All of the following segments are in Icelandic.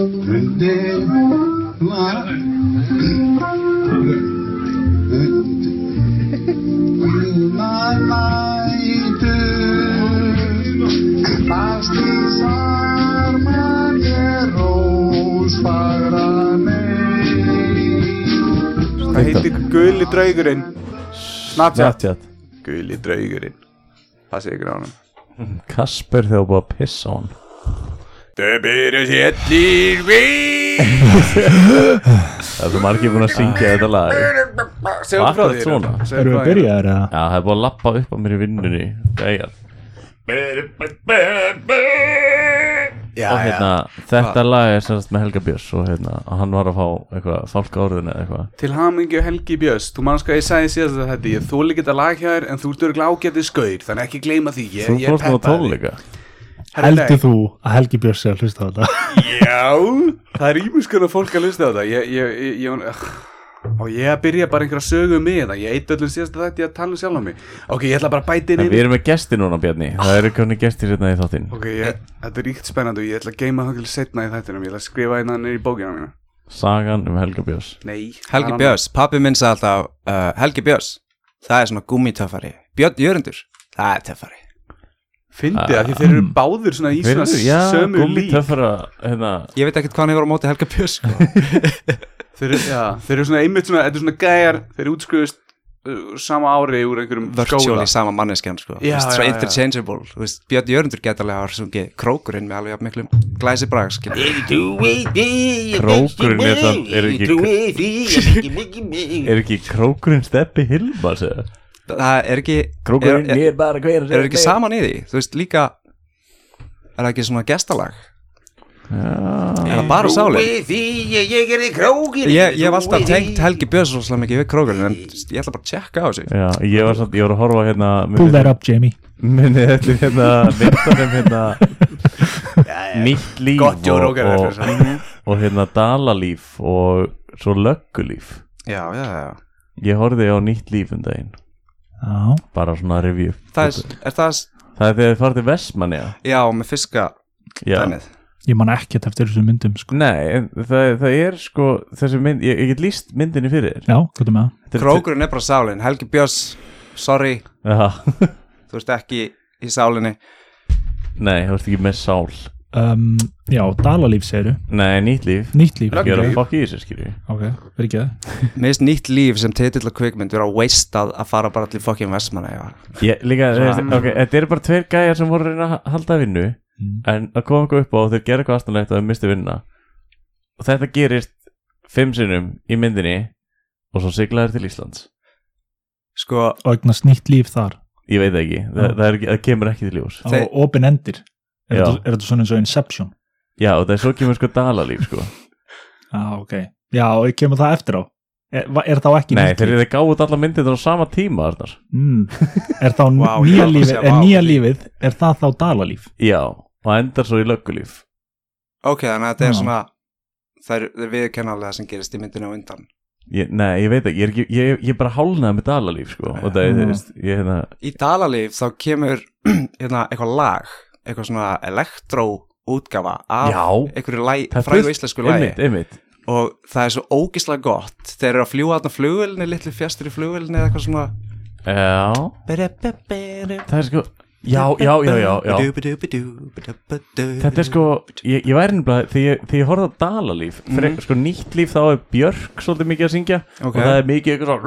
Hvað heitir guli draugurinn? Snapchat. Guli draugurinn. Það segir hann Kasper þegar búið að pissa á hann Þau byrju séllir við. Það er svo margir búin að syngja þetta lag. Segðu frá því. Segðu Erum við því. byrjaðar eða? Já, það er búið að lappa upp á mér í vinnunni. Gæjar Já, Og hérna, þetta lag er semst með Helga Björns Og hérna, hann var að fá eitthvað Fálka áriðin eða eitthvað. Til hamingju Helgi Björns. Þú mannst hvað ég sagði síðast að þetta Ég þóli ekki þetta lag hjá þér En þú ert örgulega ágætið skaur Þannig ekki gleyma því. Ég, Þú ég fórst nú á peppaði þig. tónleika. Herri, Heldur þú að Helgi Björns sé að hlusta á þetta? Já, það er ímuskun að fólk að lusta á þetta. Ég, ég, ég, ég Og ég byrja bara einhverja sögu um mig það Ég eitt öllum síðast að þetta ég að tala um sjálf á mig. Ok, ég ætla bara að bæta inn En inn við erum með gesti núna Bjarni. Það eru konni gestir hérna í þáttinn. Ok, ég, þetta er ríkt spennandi og ég ætla að geima það til setna í þættinum. Ég ætla að skrifa hérna niður í bókina mína. Sagan um Helga Björns. Nei Helgi Björns, pappi minn sagði alltaf uh, Helgi Björns, það er svona gummitöffari. Björn Jörundur, það er töffari Fyndi það því þeir eru báðir svona í svona sömu hérna, Ég veit ekkert hvað hann hefur á móti Helga Björns sko. þeir, eru- já, þeir eru svona einmitt svona, þetta er svona gæjar Þeir eru útskrifust uh, sama ári úr einhverjum Virtually skóla sama manneskjan sko. Já, Þú veist, já, Svo já. interchangeable Þú veist, Björn Jörundur geta alveg að hafa sungið krókurinn með alveg miklum glæsi brag Krókurinn er samt Er ekki Er ekki krókurinn steppi Hilmars eða? Það er ekki er, er er, er ekki saman í því? Þú veist líka Er það ekki svona gestalag? Er það bara sálinn Ég er í krókin Ég, ég hef alltaf tengt Helgi Björns rosalega mikið við krókurinn En ég ætla bara að tjekka á þessu. Ég var, samt, ég var að horfa hérna Pull that up Jamie. Minni þetta er hérna Myndanum hérna Nýtt líf Joe og, hérna dalalíf Og svo löggulíf. Já, já, já. Ég horfði á nýtt líf um daginn Já, Bara svona review. Það er, er það, Það er þegar þið farið til Vestmanni já, með fiska Já, dæmið. Ég man ekkert eftir þessum myndum sko. Nei, það, það er sko mynd, ég, ég get líst myndinni fyrir þér. Já, Krókurinn er bara sálinn, Helgi Björns Sorry, þú ert ekki í sálinni. Nei, þú ert ekki með sál Um, já, Dalalíf segiru Nei, nýtt líf. Nýtt líf Ég er að fokk í þessu skilju Ok, verið ekki það. Mér finnst nýtt líf sem titill og kvikmynd vera wastað að fara bara til fucking Vestmanna Ég, líka, þessi, ok, þetta eru bara tveir gæjar sem voru að reyna að halda vinnu Mm. en að koma eitthvað upp á og þeir gera eitthvað aðstæðanlegt og þeir misti vinna og þetta gerist fimm sinnum í myndinni og svo sigla þeir til Íslands. Sko, Og eignast nýtt líf þar. Ég veit það ekki, það, Já. það, er ekki, það kemur ekki til ljós. Endir Er Já. þetta, svona eins og Inception? já og það er svo kemur sko dalalíf sko Já, ok Já, og kemur það eftir á Er, er þá ekki nei nýtt þeir líf? eru gáðið allar myndir á sama tíma Arnar. Mm. Er þá Vá, ég nýja að lífið Er nýja lífið, er það þá Dalalíf? já og endar svo í löggulíf ok, þannig að þetta er Já. svona Það er, það viðkennalega sem gerist í myndinu á undan ég, nei ég veit ekki, ég er, ekki, ég, ég er bara hálnaði með dalalíf sko og það Já. ég hérna Í Dalalíf þá kemur hérna, eitthvað lag eitthvað svona elektró útgafa af Já. einhverju er fullt- íslensku lægi einmitt, einmitt. Og það er svo ógislega gott þeir eru að fljúa þarna flugvelni, litlu fjastur í flugvelni eða eitthvað svona. Já, það er sko já, já, já, já, já. Þetta er sko, ég, ég væri nefnilega þegar ég, horfði á Dalalíf mm. Sko nýtt líf þá er Björk svolítið mikið að syngja Ok. og það er mikið eitthvað svona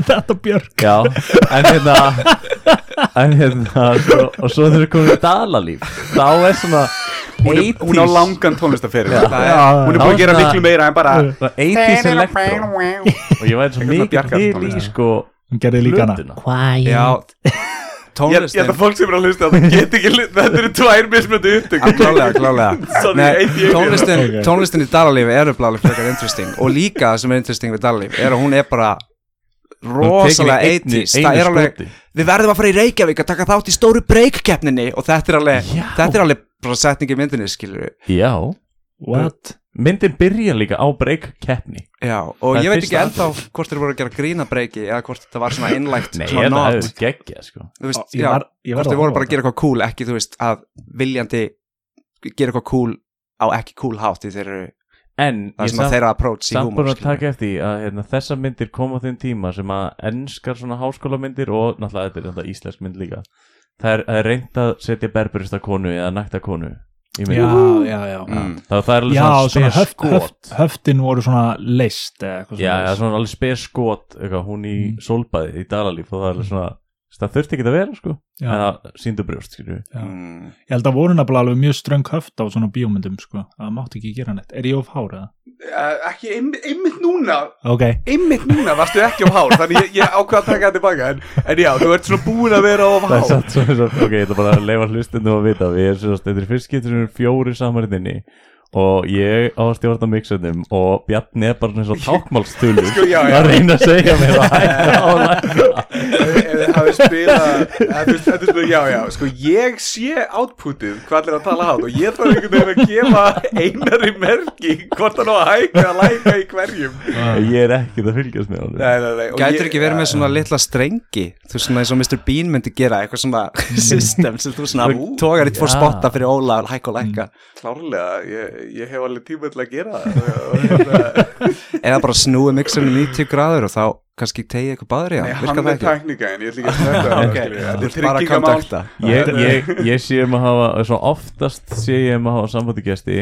Þetta Björk já, en hérna en hérna svo, og svo þegar komið í Dalalíf þá er svona Hún er- hún á 80s langan tónlistaferil Já. Það er- Hún er búin að gera miklu meira en bara svona 80s electro og ég væri svo mikið til í sko Hún gerði líka hana. Plötuna. Já, Ég tónlistin held að fólk sem er að hlusta Það get ekki hlu- Þetta eru tvær mismöndu upptökum Já, klálega, klálega. Nei, tónlistin, tónlistin í Dalalífi er upplega alveg frekar interesting. Og líka sem er interesting við Dalalíf er að hún er bara rosalega 80s það er alveg, við verðum að fara í Reykjavík að taka þátt í stóru break-keppninni. Og þetta er alveg, Já. þetta er alveg bara setning í myndinni, skilur við já, What? myndin byrja líka á break keppni Já, og Það ég veit ekki ennþá hvort þeir voru að gera grína breaki eða hvort þetta var svona innlægt nei, svona það hefur geggja sko. Þú veist, Ég já, var- ég var hvort að þeir voru bara að gera eitthvað cool ekki, þú veist, að viljandi gera eitthvað cool á ekki cool hátt því þeir eru En það ég sem að samt, þeirra approach í samt húmor búin að taka eftir því að hérna, þessar myndir koma á þeim tíma sem að enskar svona háskólamyndir og náttúrulega þetta er náttúrulega íslensk mynd líka. Það er, það er reynd að setja berburista konu eða nakta konu. í mynd já, já, já. Mm. það, það er alveg Já, svona spes höft, höftin voru svona leist eða eitthvað Já, svona já, svona alveg spes skot eitthvað, hún í Mm. sólbæði í Dalalíf og það er alveg svona það þurfti ekki að vera sko Já. það síndu brjóst. Mm. Ég held að voru nefnilega alveg mjög ströng höft á svona bíómyndum sko. það mátti ekki gera neitt Er ég of hár eða? Uh, ekki einmitt, einmitt núna Ok, einmitt núna varstu ekki á hár þannig ég, ég ákvað að taka það tilbaka en, en já, þú ert svona búin að vera er hár satt svo, svo, ok, ég ætla bara að leifa hlustinu að vita Við erum svo, þetta er fyrst getur sem erum fjóri samanriðinni Og ég á að stjórna mixunum Og Bjarni er bara eins og tákmálstulur Sko. Að reyna að segja mér að hætta á lækka ef þið spilað, já, já, sko ég sé outputið hvað er að tala hát og ég þarf einhvern veginn að gefa einari merki hvort hann á að hækka að læka í hverjum. Ég er ekkert að fylgjast með honum. Nei, nei, nei, og Gætur ekki verið með svona litla strengi Þú veist svona eins og Mr. Bean myndi gera Eitthvað svona system sem þú svona í tvo já. spotta fyrir Óla Hækka og lækka. Klárlega, ég, ég hef alveg tíma til að gera það. Og, og, Eða bara snúi mixunum 90 gráður Og þá kannski tegið eitthvað baður í nei, hann er ekki? tækningæðin, ég ætla ekki að snetta það Ok, skilju, þú þetta er ert bara að tryggingamál ég, ég, ég sé um að hafa Svo oftast sé ég um að hafa sambandi gesti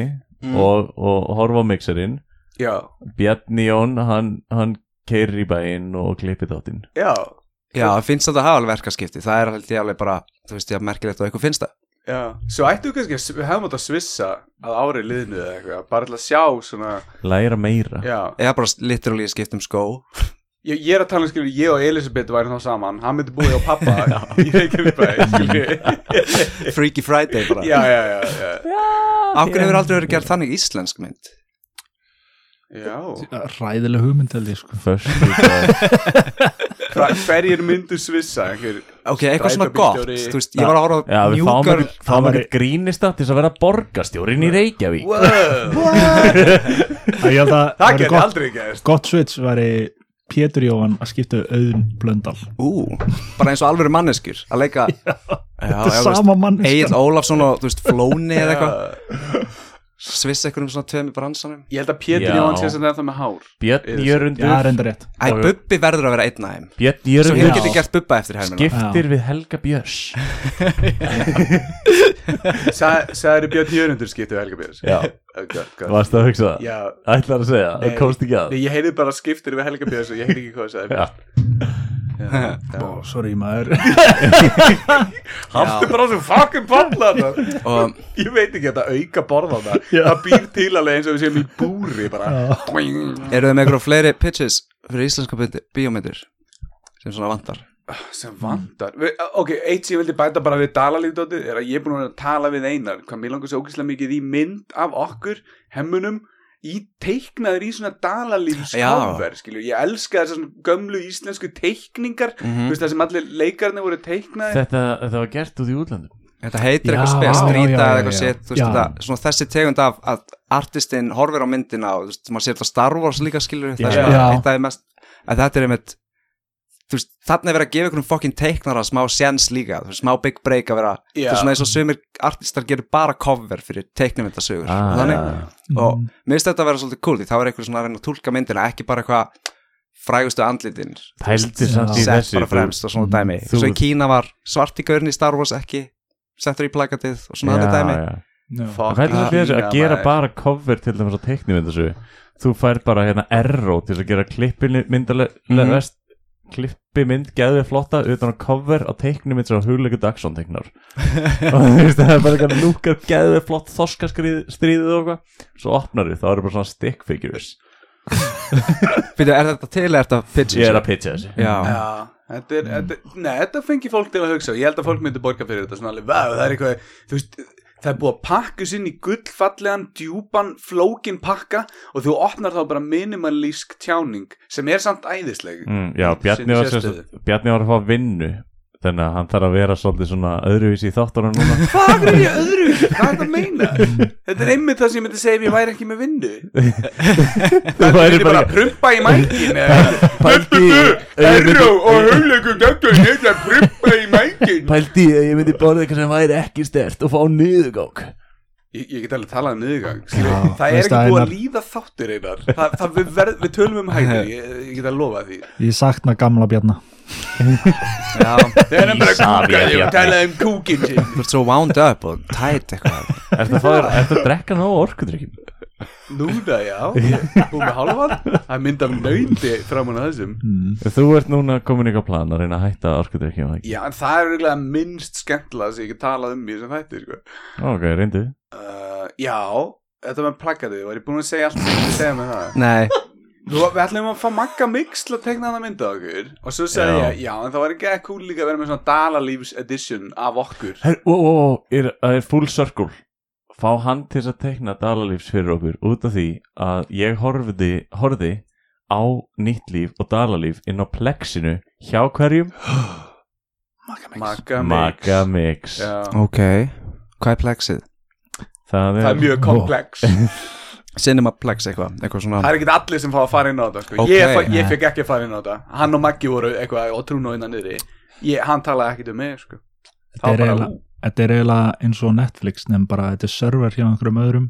og, og horfa á mixerinn. Já, Bjarni Jón, hann, hann keirir í bæinn og klippir þáttinn. Já, Já, það finnst þetta að hafa alveg verkaskipti. Það er ég alveg bara, þú veist ég að merkilegt og eitthvað finnst það. Já. Svo ættu kannski að við hefum átt að svissa að árið liðnu eða eitthvað, bara að sjá svona, Læra meira. Já. Eða bara literally skipt um skó Ég, ég er að tala um skilur, ég og Elisabeth væri þá saman. Hann myndi búið á pappa í Reykjavíkbæ skilur Freaky Friday bara. Já, já, já, já, Ákveð hefur aldrei verið gert þannig íslensk mynd? Já. ræðileg hugmynd held ég sko. Föstu Hva, hverjir myndu svissa? Einhver, Ok, eitthvað svona gott Strætóbílstjóri. Þú veist, ég var að horfa Já, á við fáum mjúkar ekki- fáum ekki grínista til þess að vera borgastjórin í Reykjavík. Wow, ég held að það væri geti gott, aldrei gæst gott switch væri Pétur Jóhann að skipta auðun blöndal. Ú, bara eins og alvöru manneskjur Að leika Þetta er sama mann Egil Ólafsson og, Flóni eða eitthvað Sviss eitthvað um svona tveim í bransanum. Ég held að Pétur. Jóhann sé sem þetta með hár. Björn Jörundur. Æ, Bubbi verður að vera einn af þeim. Björn Jörundur hefur Já. getið gert Bubba eftir hermina skiptir við Helga Björns. Sagði Björn Jörundur skiptu Helga Björns? Já. gott. Varstu að hugsa það? já, Ætlar að segja, það? Komst ekki að. Nei, ég heyrði bara skiptir við Helga Björns og ég heyrði ekki hvað það. Ó, sorry maður. Haftu bara þessu fucking þarna. Og Ég veit ekki að þetta auka borða það. Það býr til alveg eins og við séum í búri bara. Eru þið með eitthvað fleiri pitches Fyrir íslenska bíómyndir- Sem svona vantar? Sem vandar Vi- Ok, eitt sem ég vildi bæta bara við dalalífdótið er að ég er búin að tala við einar hvað mér langar svo ógeðslega mikið í mynd af okkur hemmunum teiknaður í svona dalalífskover skilju, ég elska þessar svona gömlu íslensku teikningar. Mhm. þú veist það sem allir leikarnir voru teiknaðir. Þetta, þetta var gert út í útlandum Þetta heitir Já, eitthvað spes, strýta eða eitthvað þú veist þetta, svona þessi tegund af að artistinn horfir á myndina og þú veist, maður sér þetta Star Wars líka skilur, það Já. er mest, að þetta er einmitt, þú veist, þarna er verið að gefa einhvern fokkin teiknara smá sjens líka, þú veist, smá big break að vera, þú veist, svona eins og sumir artistar gerir bara cover fyrir teiknumyndasögur, Ah, þannig, já. og mér finnst þetta að vera svolítið cool, því þá er einhver svona að reyna að tólka myndina, ekki bara eitthvað frægustu andlitin, Pældi samt í sett þessu bara fremst og svona þú- dæmi, þú- svo í Kína var svartigörn í Star Wars ekki, settur í plakatið og svona þetta dæmi. Fuck, Hvað er þetta þessu að gera bara cover til dæmis á teiknimyndasögu? Þú fær bara hérna erró til þess að gera klippimyndalega Mhm. Vest klippimynd geðið flotta utan að cover á teiknimynd sem hugleikur Dagsson teiknar og þú veist það er bara eitthvað lúkar geðið flott þorskastríðið og eitthvað. Svo opnar þið, þá eru bara svona stick figures. Býtu, er þetta til eða er þetta pitches? Ég er að pitcha þessu Já, Já, þetta er, þetta, nei, þetta fengi fólk til að hugsa og ég held að fólk myndi borga fyrir þetta svona alveg, það er eitthvað, þú veist, það er búið að pakka sinn í gullfallegan, djúpan, flókin pakka og þú opnar þá bara minimalísk tjáning sem er samt æðisleg. mm, Já, Bjarni var, Bjarni var að fá vinnu þannig að hann þarf að vera svolítið svona öðruvísi í þáttunum núna Hvað er ég öðru? Hvað er það að meina? Þetta er einmitt það sem ég myndi segja ef ég væri ekki með vinnu. Þú Það væri er bara að prumpa í mækin eða Pældi Erró og hugleikum þetta er neitt að prumpa í mækin. Pældi að ég myndi borða eitthvað sem væri ekki stert og fá niðurgang Ég, ég get alveg talað um niðurgang Já, Það er ekki búið að líða þáttur einar það, það, við, verð, við tölum um hægni ég, ég get að lofa því Ég sakna gamla bjarna Já, Það er bara kúkaði og Bjarni. talaði um kúkin sinn þú ert svo wound up og tight eitthvað. Ertu að, fá- ertu að drekka nóg orkudrykkjum? Núna, já, hún með hálfan. Það er mynd af nöyndi framan að þessum. Mm. Þú ert núna komin ykkur plan að reyna að hætta orkudrykkjum ekki? Já, en það er eiginlega minnst skemmtilega sem ég get talað um í þessum þætti sko. Ok, reyndu. Uh, Já, þetta með plaggatið Var ég búin að segja allt sem ég segja með það? Nei, Þú, Við ætlum að fá Magga Mix til að tekna hana mynda okkur. Og svo segi Já. ég, já, en það var ekki ekki cool líka að vera með svona Dalalífs edition af okkur. Her, ó, ó, ó, er, er full circle. Fá hann til að tekna Dalalífs fyrir okkur út af því að ég horfði, horfði á nýtt líf og Dalalíf inn á plexinu hjá hverjum? Magga Mix. Ok. Hvað er plexið? Það er, Það er mjög komplex Cinemaplex eitthvað, eitthvað svona. Það er ekki allir sem fá að fara inn á þetta sko. Ok. ég, fa- ég fekk ekki að fara inn á þetta. Hann og Maggi voru eitthvað og innan niðri. Ég, Hann talaði ekkit um mig sko. Þetta er eiginlega- er eins og Netflix nefn bara þetta er server hjá einhverjum öðrum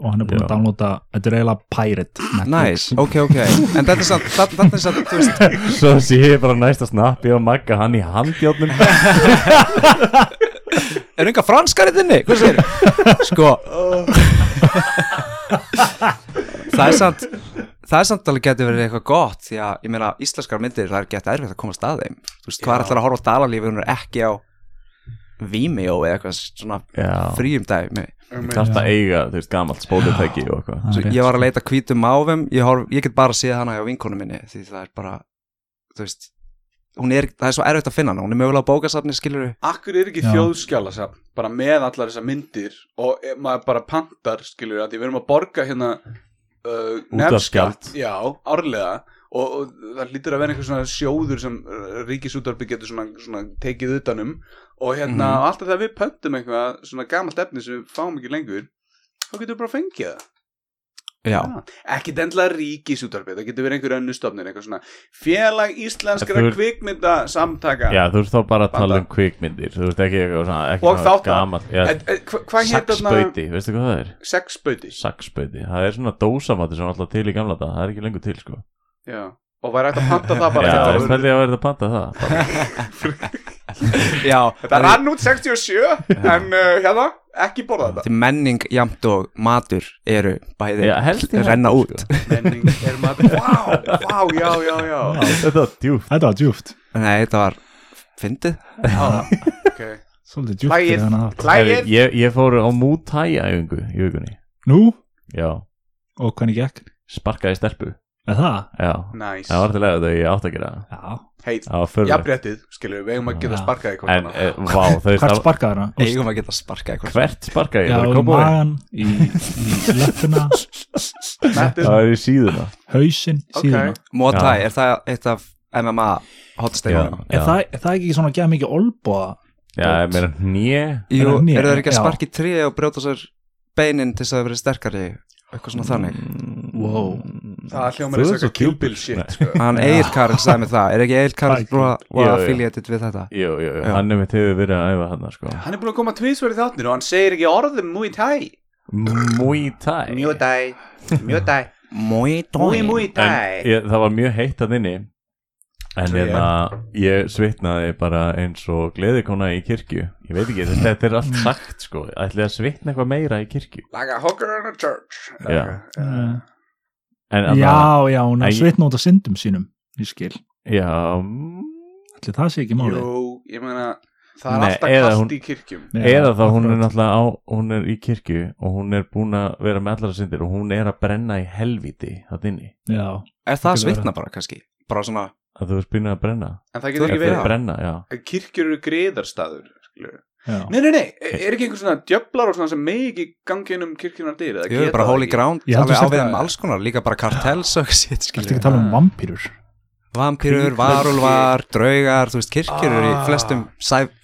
og hann er búin Já. að downloada þetta er eiginlega pirate Netflix. Nice, ok, ok. En þetta er samt, þetta þetta er samt, þú veist Svo sé ég bara næsta snappi og Magga hann í handjárnum Er enga franskar í þinni? Hvað segir? Sko Það er samt Það er samt alveg getur verið eitthvað gott Því að, ég meina, íslenskar myndir Það er gett erfitt að komast að þeim Þú veist, hvað er alltaf að horfa á dalalífi Hún er ekki á Vimeo eða eitthvað svona Já, fríum dæmi um, það er að eiga, þú veist, gamalt spólutæki og eitthvað. Ég var að leita hvítum máfum ég, horf, ég get bara séð hana hjá vinkonu minni Því það er bara, þú veist er, það er svo erfitt að finna hana Hún er mögulega á bókasafni, skilur Akkur er ekki Já. þjóðskjálasafn bara með allar þessar myndir og ef maður bara pantar skilur að því við erum að borga hérna uh, nefnskatt, já, árlega og, og það lítur að vera einhver svona sjóður sem uh, ríkisútvarpi getur svona, svona tekið utanum og hérna Mhm. alltaf þegar við pöntum eitthvað svona gamalt efni sem við fáum ekki lengur þá getur við bara að fengja það Já, ekki dendla ríkisútvarpi, það getur verið einhver önnu stofnir félag íslenskra Þú kvikmynda samtaka Já, þú ert þá bara að tala um kvikmyndir Þú ert ekki eitthvað svona ekki Og svona þátta. gamalt já, En- en hva- hvað hétt þarna Saxbauti, veistu hvað það er? Saxbauti, það er svona dósamati sem alltaf til í gamla dag Það er ekki lengur til sko. Já, og væri hægt að panta það bara Já, ég speldi að verða að panta það. Já Þetta rann út 67 En uh, hérna, ekki borða þetta. Menning, jamt og matur eru bæði Já, renna hendur, út. sko. Menning er maður Vá, vá, já, já, já. Þetta var djúft Þetta var djúft Nei, þetta var fyndið. Já, ok. Svolítið djúft Lægir ég, ég fór á mútæja í vikunni. Nú, Já, og hvernig gekk? sparkaði stelpu Er það? Já, Nice það var til að þegar ég átt að gera það Já Hei, Það var fyrir jafnréttið, skilur við eigum að geta Já. sparkað í hvort En, e, vá, þau Hvert veist sparkaður hann? Eigum að geta sparkað eitthvað Hvert sparkaði? Já, Bara í Kópavogi? magan, í, í löppuna, Þetta Það er í síðuna hausinn, Ok. síðuna Muay Thai, Já. er það eitt af MMA hotsteinunum? Er það, er það ekki svona að gefa mikið olbúa? Já, ég meina hnje Jú, Er það hné? eru þeir ekki að Já. sparka í trí og brjóta sér beinin til þess að það verið sterkari eitthvað svona þannig Wow. Það hljómar þess að djúpur. shit sko. Hann Egil Karl sagði mig það, er ekki Egil Karl Viking. var Jú, jú. affiliated við þetta? Jú, jú, jú, Já. hann er mitt hefur verið að æfa hann sko. Hann er búin að koma tvísverð í þáttir og hann segir ekki orðum Muay Thai. Muay Thai. Muay Thai. Muay Thai. Muay Muay Muay En Thai. ég, það var mjög heitt að inni. En hérna, ég svitnaði bara eins og gleðikona í kirkju. Ég veit ekki, þetta, er allt sagt sko. Ætli að svitna eitthvað meira í kirkju? Like a hooker in a church. Já. Uh, En að Já, já, hún er Æ- svitna út af syndum sínum Ég skil, Já, ætli það sé ekki máli Jú, ég meina Það er Nei, alltaf eða kallt hún- í kirkjum. Já, eða þá hún er náttúrulega á Hún er í kirkju og hún er búin að vera með allara syndir Og hún er að brenna í helviti Það inni. Já, Er það svitna bara kannski? Bara svona, Að þú erst byrjað að brenna. En það getur ekki verið. er brenna, já. Kirkjur eru griðarstaður skilurðu. Já. Nei, nei, nei, er ekki einhver svona djöflar og svona sem megi ekki gangi inn um kirkjunar eða jú, geta bara holy ground alveg þú á sért við að- um alls konar, líka bara kartels og shit, Ertu skilur ekki að tala um vampýrur? Vampýrur, varulvar, draugar, þú veist, kirkjur eru í Ah. flestum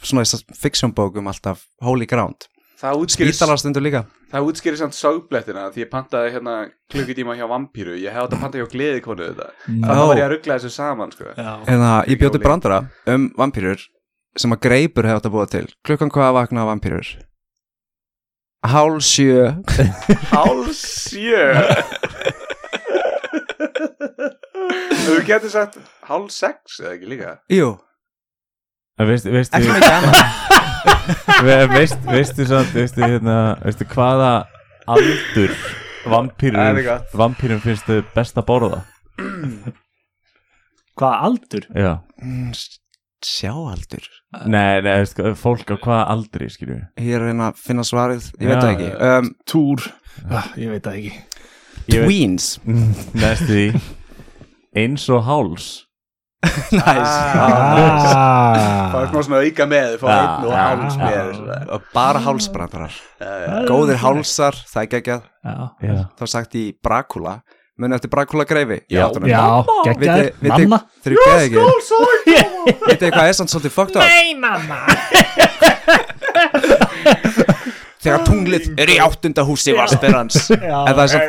svona fiksjónbókum alltaf holy ground. Það útskýrir, Spítalastundur líka. Það útskýrir samt ságblettina því ég pantaði hérna klukkutíma hjá vampíru. Ég hefði átt að panta hjá gleðikonu þetta. Já. þannig var ég að ruggla þessu saman sko. Já, En það, ég bjóti brandara um vampýrur sem að greipur hefði átt að búa til. Klukkan hvað vakna vampýrur? hálf sjö. Háls sjö? Þú getur sagt háls sex eða ekki líka? Jú, veistu, veistu, veistu, samt, veistu, hérna, veistu hvaða aldur vampýrum gott. vampýrum finnst þau best að borða? Hvaða aldur? Já, Mm, Sjáaldur nei, nei, veistu, fólk á hvaða aldri, skilju Ég er að reyna að finna svarið, ég veit það ekki. Um, Túr. Ah, Ég veit það ekki. Tweens. Næstu því. Eins og háls. Nice. Það er ah, svona auka með Fá Já, einn og háls með svona. Og Bara hálsbrandarar Já, já. Góðir hálsar, það er geggjað. Já, Já, Það var sagt í Brakula Muni eftir Brakula greifi Já. já viti, Mamma. þeir eru geði ekki Vitið hvað er samt svolítið fucked up? Nei mamma. Þegar tunglið er í áttunda húsi Vasperans En það er svo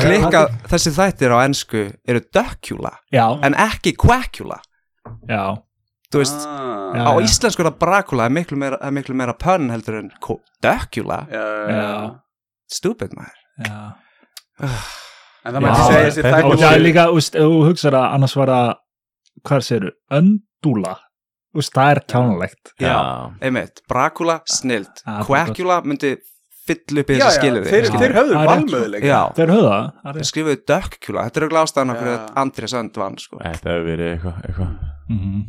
klikka Þessi þættir á ensku eru Dökkjúla Já, En ekki Quackjúla já. Þú veist, Ah. Já. á íslensku er það Brakula er miklu meira, er miklu meira pönn heldur en já. Stupid maður. Já En það mætti segja þessi þetta- Og það er líka, þú hugsaður að annars var það Hvað segirðu? Öndúla. Úst, það er kjánalegt. Já, einmitt, Brakula, snild. Já, Quackjúla myndi fyll upp í Já, þessu já, skilur þeir, þeir höfðu Það rétt, valmöðuleik Já, Þeir höfða það, rétt. skrifuðu Dökkjúla Þetta er auðvitað ástæðan okkur að Andrés Önd vann sko. Þetta hefur verið eitthvað eitthva. Mhm.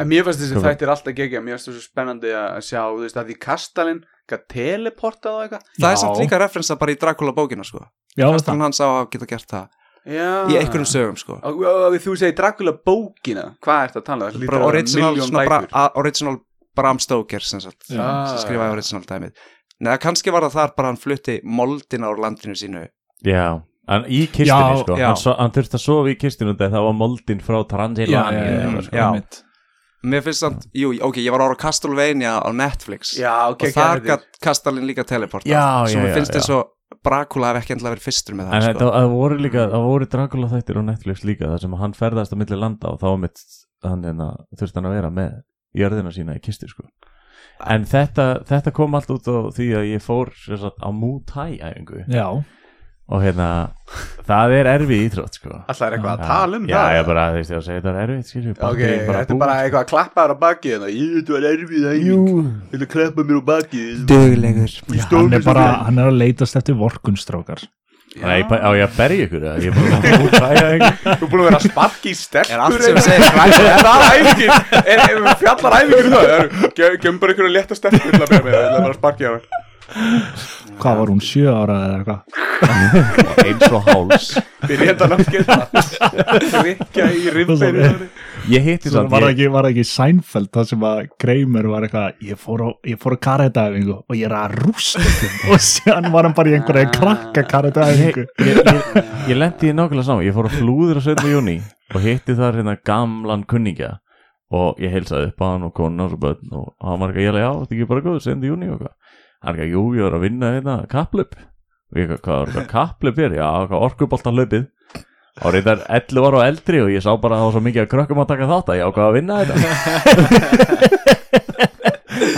En mér fannst þessi þættir alltaf gegja Mér fannst þessu spennandi að sjá Þú veist að því kastalinn Hvað teleportað og eitthvað Það er samt líka referensa bara í Dracula bókina sko. Já, Kastalinn hans á að geta gert það Já Í einhverjum sögum sko. Og, og, og þú segir Dracula bókina Hvað ert að tala um? Það hlýtur bara original, milljón svona bra, bækur. a, original Bram Stoker sem, sagt, Já. sem skrifaði original dæmið Nei, kannski var það þar bara hann flutti moldina úr landinu sínu Já, en í kistinni Já, sko já. Hann, hann þurfti að sofa í kistinni þegar það var moldin frá Já, Transilvani já, já, já, sko. Já. Mér finnst samt, jú, ok, ég var ára á Castlevania á Netflix. Já, ok, og þar gætt Kastalinn líka teleporta Já, Svo já, finnst þess að Brakula hef ekki endilega verið fyrstur með En það þetta sko. það voru líka, það voru Dracula þættir á Netflix líka þar sem hann ferðast á milli landa og þá var mitt hann hérna, þurfti hann að vera með jörðina sína í kistu sko. En þetta, þetta kom allt út á því að ég fór sem sagt, á Muay æfingu. Já, og hérna, það er erfið íþrótt sko. Alltaf er eitthvað að tala um já, það? Já, ég bara, þú veist, ég að segja þetta er erfið skilju, Ok, þetta er bara eitthvað að klappa þér á bakið hérna. Ég, þetta var erfið æfing Þetta er að klappa mér á bakið? Duglegur hann er bara, hann er að leitast eftir vorkunstrákar Nei, á ég að berja ykkur eða? Ég er bara að Muay æfingu Þú er búin að vera að sparki í stelpur Er allt sem segir hrætt Er það æfingin? Er, er fjallar æfingin um það? Er- ge- Gefum bara ykkur að leta stelpur til að byrja með Það er bara að sparki á það Hvað var hún, sjö ára eða eitthvað? eins og háls Byrja þetta námskeið Rikja í rifbeinu Ég hitti var það ég, ekki, var það ekki Seinfeld það sem að Kramer var eitthvað ég fór á, ég fór á karætaæfingu og ég er að rústa og séðan var hann bara í einhverja krakka karætaæfingu ég, ég, ég lendi í nákvæmlega saman Ég fór að flúður á 17. júni og hitti þar hérna gamlan kunningja og ég heilsaði upp á hann og konar og börn og hann var ekki að ég já, þetta er ekki bara góð 17. júni og hvað hann ekki að jú, ég var að vinna hérna kaplöp og ég, hvað var þetta kaplöp er? Já, hvað orkuboltan löpið og reyndar 11 ára og eldri og ég sá bara að það var svo mikið að krökkum að taka þátt að ég ákvað að vinna þetta.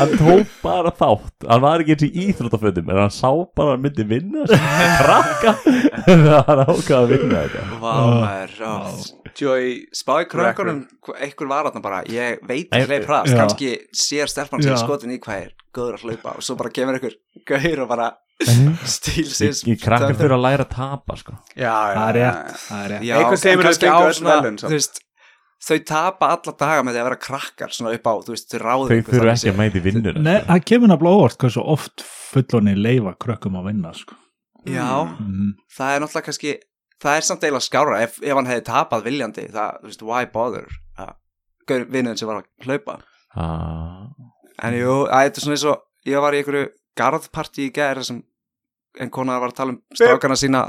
Hann tók bara þátt. Hann var ekki eins í íþróttafötum en hann sá bara að hann myndi vinna sem krakka. Það var ákvað að vinna þetta. Vá, maður já. Joy Spáði krökkunum, einhver var þarna bara Ég veit ekki leið hraðast. Kannski sér stelpan sig Já. skotin í hvað er Góður að hlaupa og svo bara kemur einhver Gauður og bara stíl sér ég krakkar fyrir að læra að tapa sko. Já, já það er rétt, það er Eitthvað segir en mér að kannski fengu á öll svona, verðlaun samt. þú veist, þau tapa alla daga með því að vera krakkar svona upp á, þú veist, þau ráðu þau þurfu ekki að mæti vinnur Nei, það kemur nefnilega óvart hversu oft fullonni leifa krökkum að vinna sko. Já, mm. það er náttúrulega kannski það er samt eiginlega skára ef, ef hann hefði tapað viljandi, það, þú veist, why bother að vinnuðin sem var að hlaupa ah. en jú, að, þetta er svona eins og ég var í einhverju garðparti í gæri sem en kona var að tala um strákana sína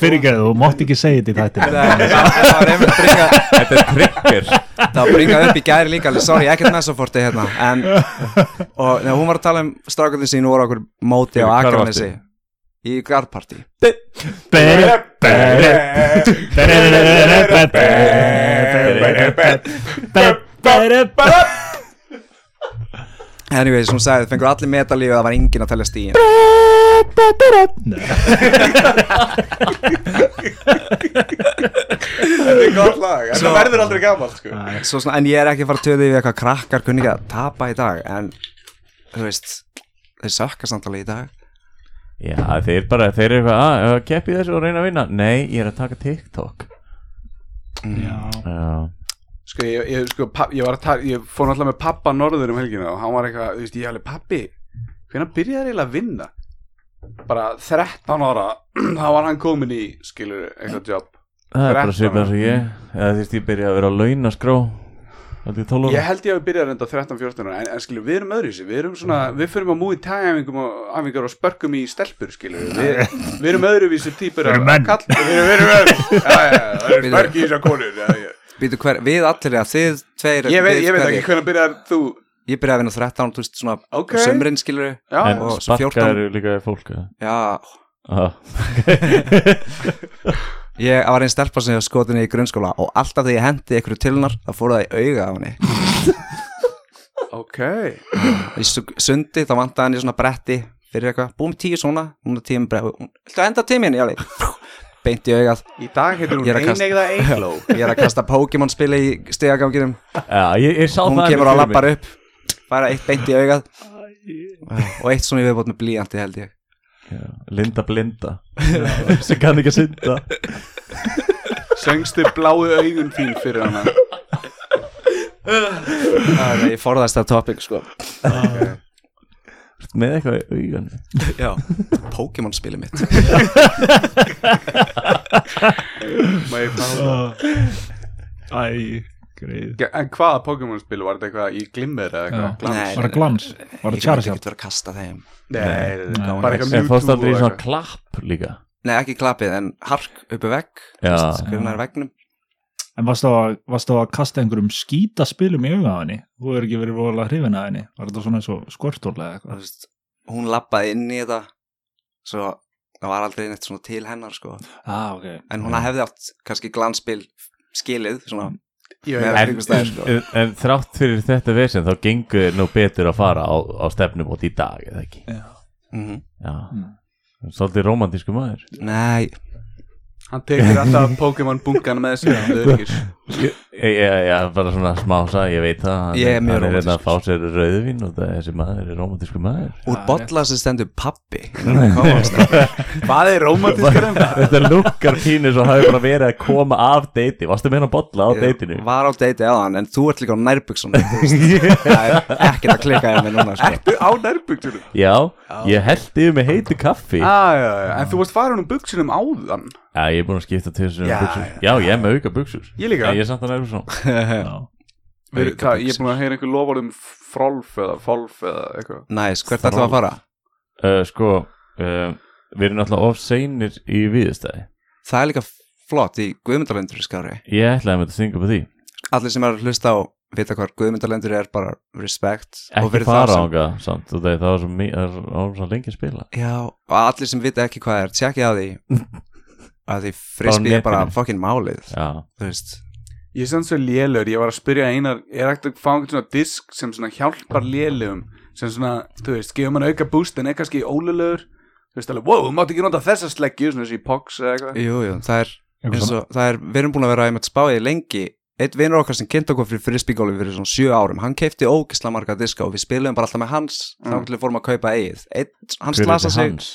Fyrirgeðu, þú mátt ekki segja þetta í þættinu Nei, það var einmitt bringa þetta er trigger það var bringað upp í gæri líka alveg, sorry, ekkert mesoforti hérna en, og hún var að tala um strákandi sín úr okkur móti á Hvar Akranesi varstu? í garðparti Anyways, hún sagði, fengur allir medalíu og það var enginn að telja stíin Þetta er gott lag Þetta Svo- verður aldrei gamalt sko. Svo svona, En ég er ekki að fara að töða yfir eitthvað krakkar kunni ekki að tapa í dag En, þú veist, þeir sökka samt alveg í dag. Já, þeir bara, þeir eru eitthvað að, að keppi þessu og reyna að vinna. Nei, ég er að taka TikTok. Já, Já, Sko, ég, ég, sko, papp, ég var að tala Ég fór náttúrulega með pappa norður um helgina Og hann var eitthvað, þú veist, ég alveg pappi Hvenær byrjaði eiginlega að vinna? Bara 13 ára Þá var hann komin í, skilur, eitthvað jobb það er bara 13 svipað og ég. Eða þú veist, ég byrja að vera að launa Ég held ég að við byrjaði reynda 13-14 ára en, en skilur, við erum öðru Við erum svona, við fyrir að múi tægæfingum og æfingar og spörkum í stelpur, skilur Við, við erum öðruvísi típur Við erum menn. Kall, við, erum- við erum öðru Já, já, já, það eru spörki í. Býtu hver, við allir, já, þið tveir Ég veit, ég veit ekki hvernig byrjar þú Ég byrjaði að vinna 13, þú veist, svona Ok. okay. Sömrin, skilur Já, En 14. sparkaður líka í fólk eða? Já, Aha. ég var einn stelpa sem ég var skotinni í grunnskóla Og alltaf þegar ég hendi einhverju til hennar Það fór það í auga á henni. Ok. Í su- sundi, þá vantaði henni svona bretti Fyrir eitthvað, búum tíu svona Núna tíu með bretti Þú enda tíminn, já, Beint í augað. Í dag heitir hún Ég er að kasta- einegða eigló Ég er að kasta Pokémon spili í ég, ég sá Hún kemur fyrir lappar upp. Færa eitt beint í augað. Og eitt svona í viðbót með blíjanti held ég Linda blinda. Sem kann ekki að synda. Söngstu bláu augun þín fyrir hana. Það er ég forðast það topic sko. Með eitthvað í augan Já, Pokémon spili mitt. Má ég fá það? Æ, greið En hvaða Pokémon spil var þetta eitthvað í glimmer eða eitthvað? Glans? Nei, Var það glans? Var Ég það myndi Charizard? ekki vera að kasta þeim Nei, bara eitthvað en fórst aldrei í svona klapp líka Nei, ekki klappið, en hark uppi vegg Já. Skrifnar veggnum En varst þú að, að kasta einhverjum skítaspilum í henni? Þú er ekki verið hrifin að henni? Var þetta svona eins og skvörtól eða Þú eitthvað? veist, Hún lappaði inn í þetta Svo það var aldrei neitt svona til hennar sko Ah, ok En hún hefði átt kannski glanspil skilið Svona Ég veit en, sko. en, en þrátt fyrir þetta vesen þá gengur nú betur að fara á, á stefnum út í dag eða ekki? Mm Já, Mm. svolítið romantísku maður. Nei, Hann tekur alltaf Pokémon bunkan með sér ég, ég, ég, bara svona smása, ég veit það Ég er mjög hann er hérna að fá sér rauðvin og það, þessi maður er romantísku maður. Úr Já, bolla sem stendur pappi Hvað er romantískar en það? Þetta lukkar pínu svo hafi bara verið að koma af deiti. Varstu með hann að bolla á deitinu? Var á deiti á hann, en þú ert líka á nærbuksun Það er ekkert að klikka hjá mig núna sko. Ertu á nærbuksunum? Já, ég held yfir með heitu kaffi. Já, já, já, en þú varst farin um buksunum áðan? Ég er búin að skipta til þessum Já, buxur já. Já, ég er með auka buksur Ég líka. Já, ég er samt að nefnir Já. Við, það, Ég er búin að heyra einhver lofað um frolf eða folf eða eitthvað. Næs, hvert ætlum við að fara? uh, Sko, uh, við erum náttúrulega of seinir í viðstæði Það er líka flott í Guðmundalendur skári Ég ætlaði með að stinga upp því. Allir sem er að hlusta á vita hvað Guðmundalendur er bara respect og Ekki fyrir fara það á sem- það samt. Það það var svo, lengi að spila. Já, og allir sem vita ekki hvað er tjekkið á því. Að því frisbee er bara fokkin málið. Já, þú veist Ég er samt svo lélur, ég var að spyrja einar Er ekkert að fá einhvern svona disk sem svona hjálpar lélugum sem svona, þú veist, gefur mann auka boost en er kannski ólulegur Þú veist alveg, wow, þú mátt ekki nota þessa sleggju svona þessi pox eða eitthvað. Jú, jú, það er og, það er, við erum búin að vera einmitt spáðið lengi. Eitt vinnur okkar sem kynnt okkur fyrir frisbeególi fyrir svona sjö árum Hann keipti ógisla marga diska og við spilum bara alltaf með hans. Mm. þá til við fórum að kaupa eigið. Eitt, slasa þessi sig. hans?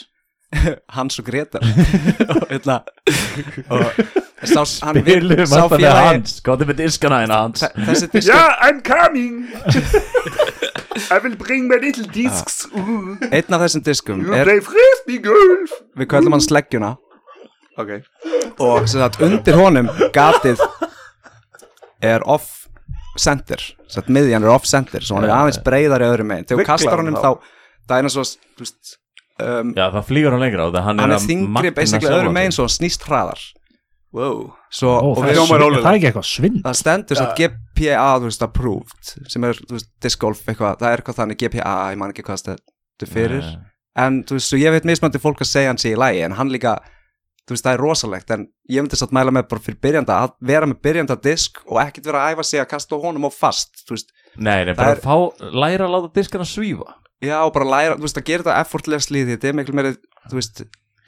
Hans og Gretar og hérna og hann, sá alltaf með félagi hans. Góði með diskana hérna hans? Þessi diska I'm coming. I will bring my little discs. Uh, einn af þessum diskum You er, play frisbee golf. Við kallum hann sleggjuna. Ok, og sem sagt undir honum gatið er off center. Sem sagt miðjan er off center svo hann er Já, aðeins breiðar í öðrum megin. Þegar þú kastar hann honum þá? það er eins og þú veist um, Já, það flýgur hann lengra á það Hann, hann er er að þingri basically sjálfan öðrum sig. megin svo hann snýst hraðar wow. Svo, Ó, og það, er ólöglegt. það er ekki eitthvað svindl það stendur svo GPA þú veist approved sem er þú veist disc golf eitthvað það er eitthvað þannig GPA ég man ekki hvað stendur fyrir. Nei. en þú veist, svo ég veit mismandi fólk að segja hann sé í lægi en hann líka, þú veist, það er rosalegt en ég myndi satt mæla með bara fyrir byrjanda að vera með byrjanda disk og ekkert vera að æfa sig að kasta honum á fast, þú veist. Nei, nei, Það bara er- fá, læra að láta diskana svífa. Já, og bara læra, þú veist, að gera þetta effortlessly því þetta er miklu meiri, þú veist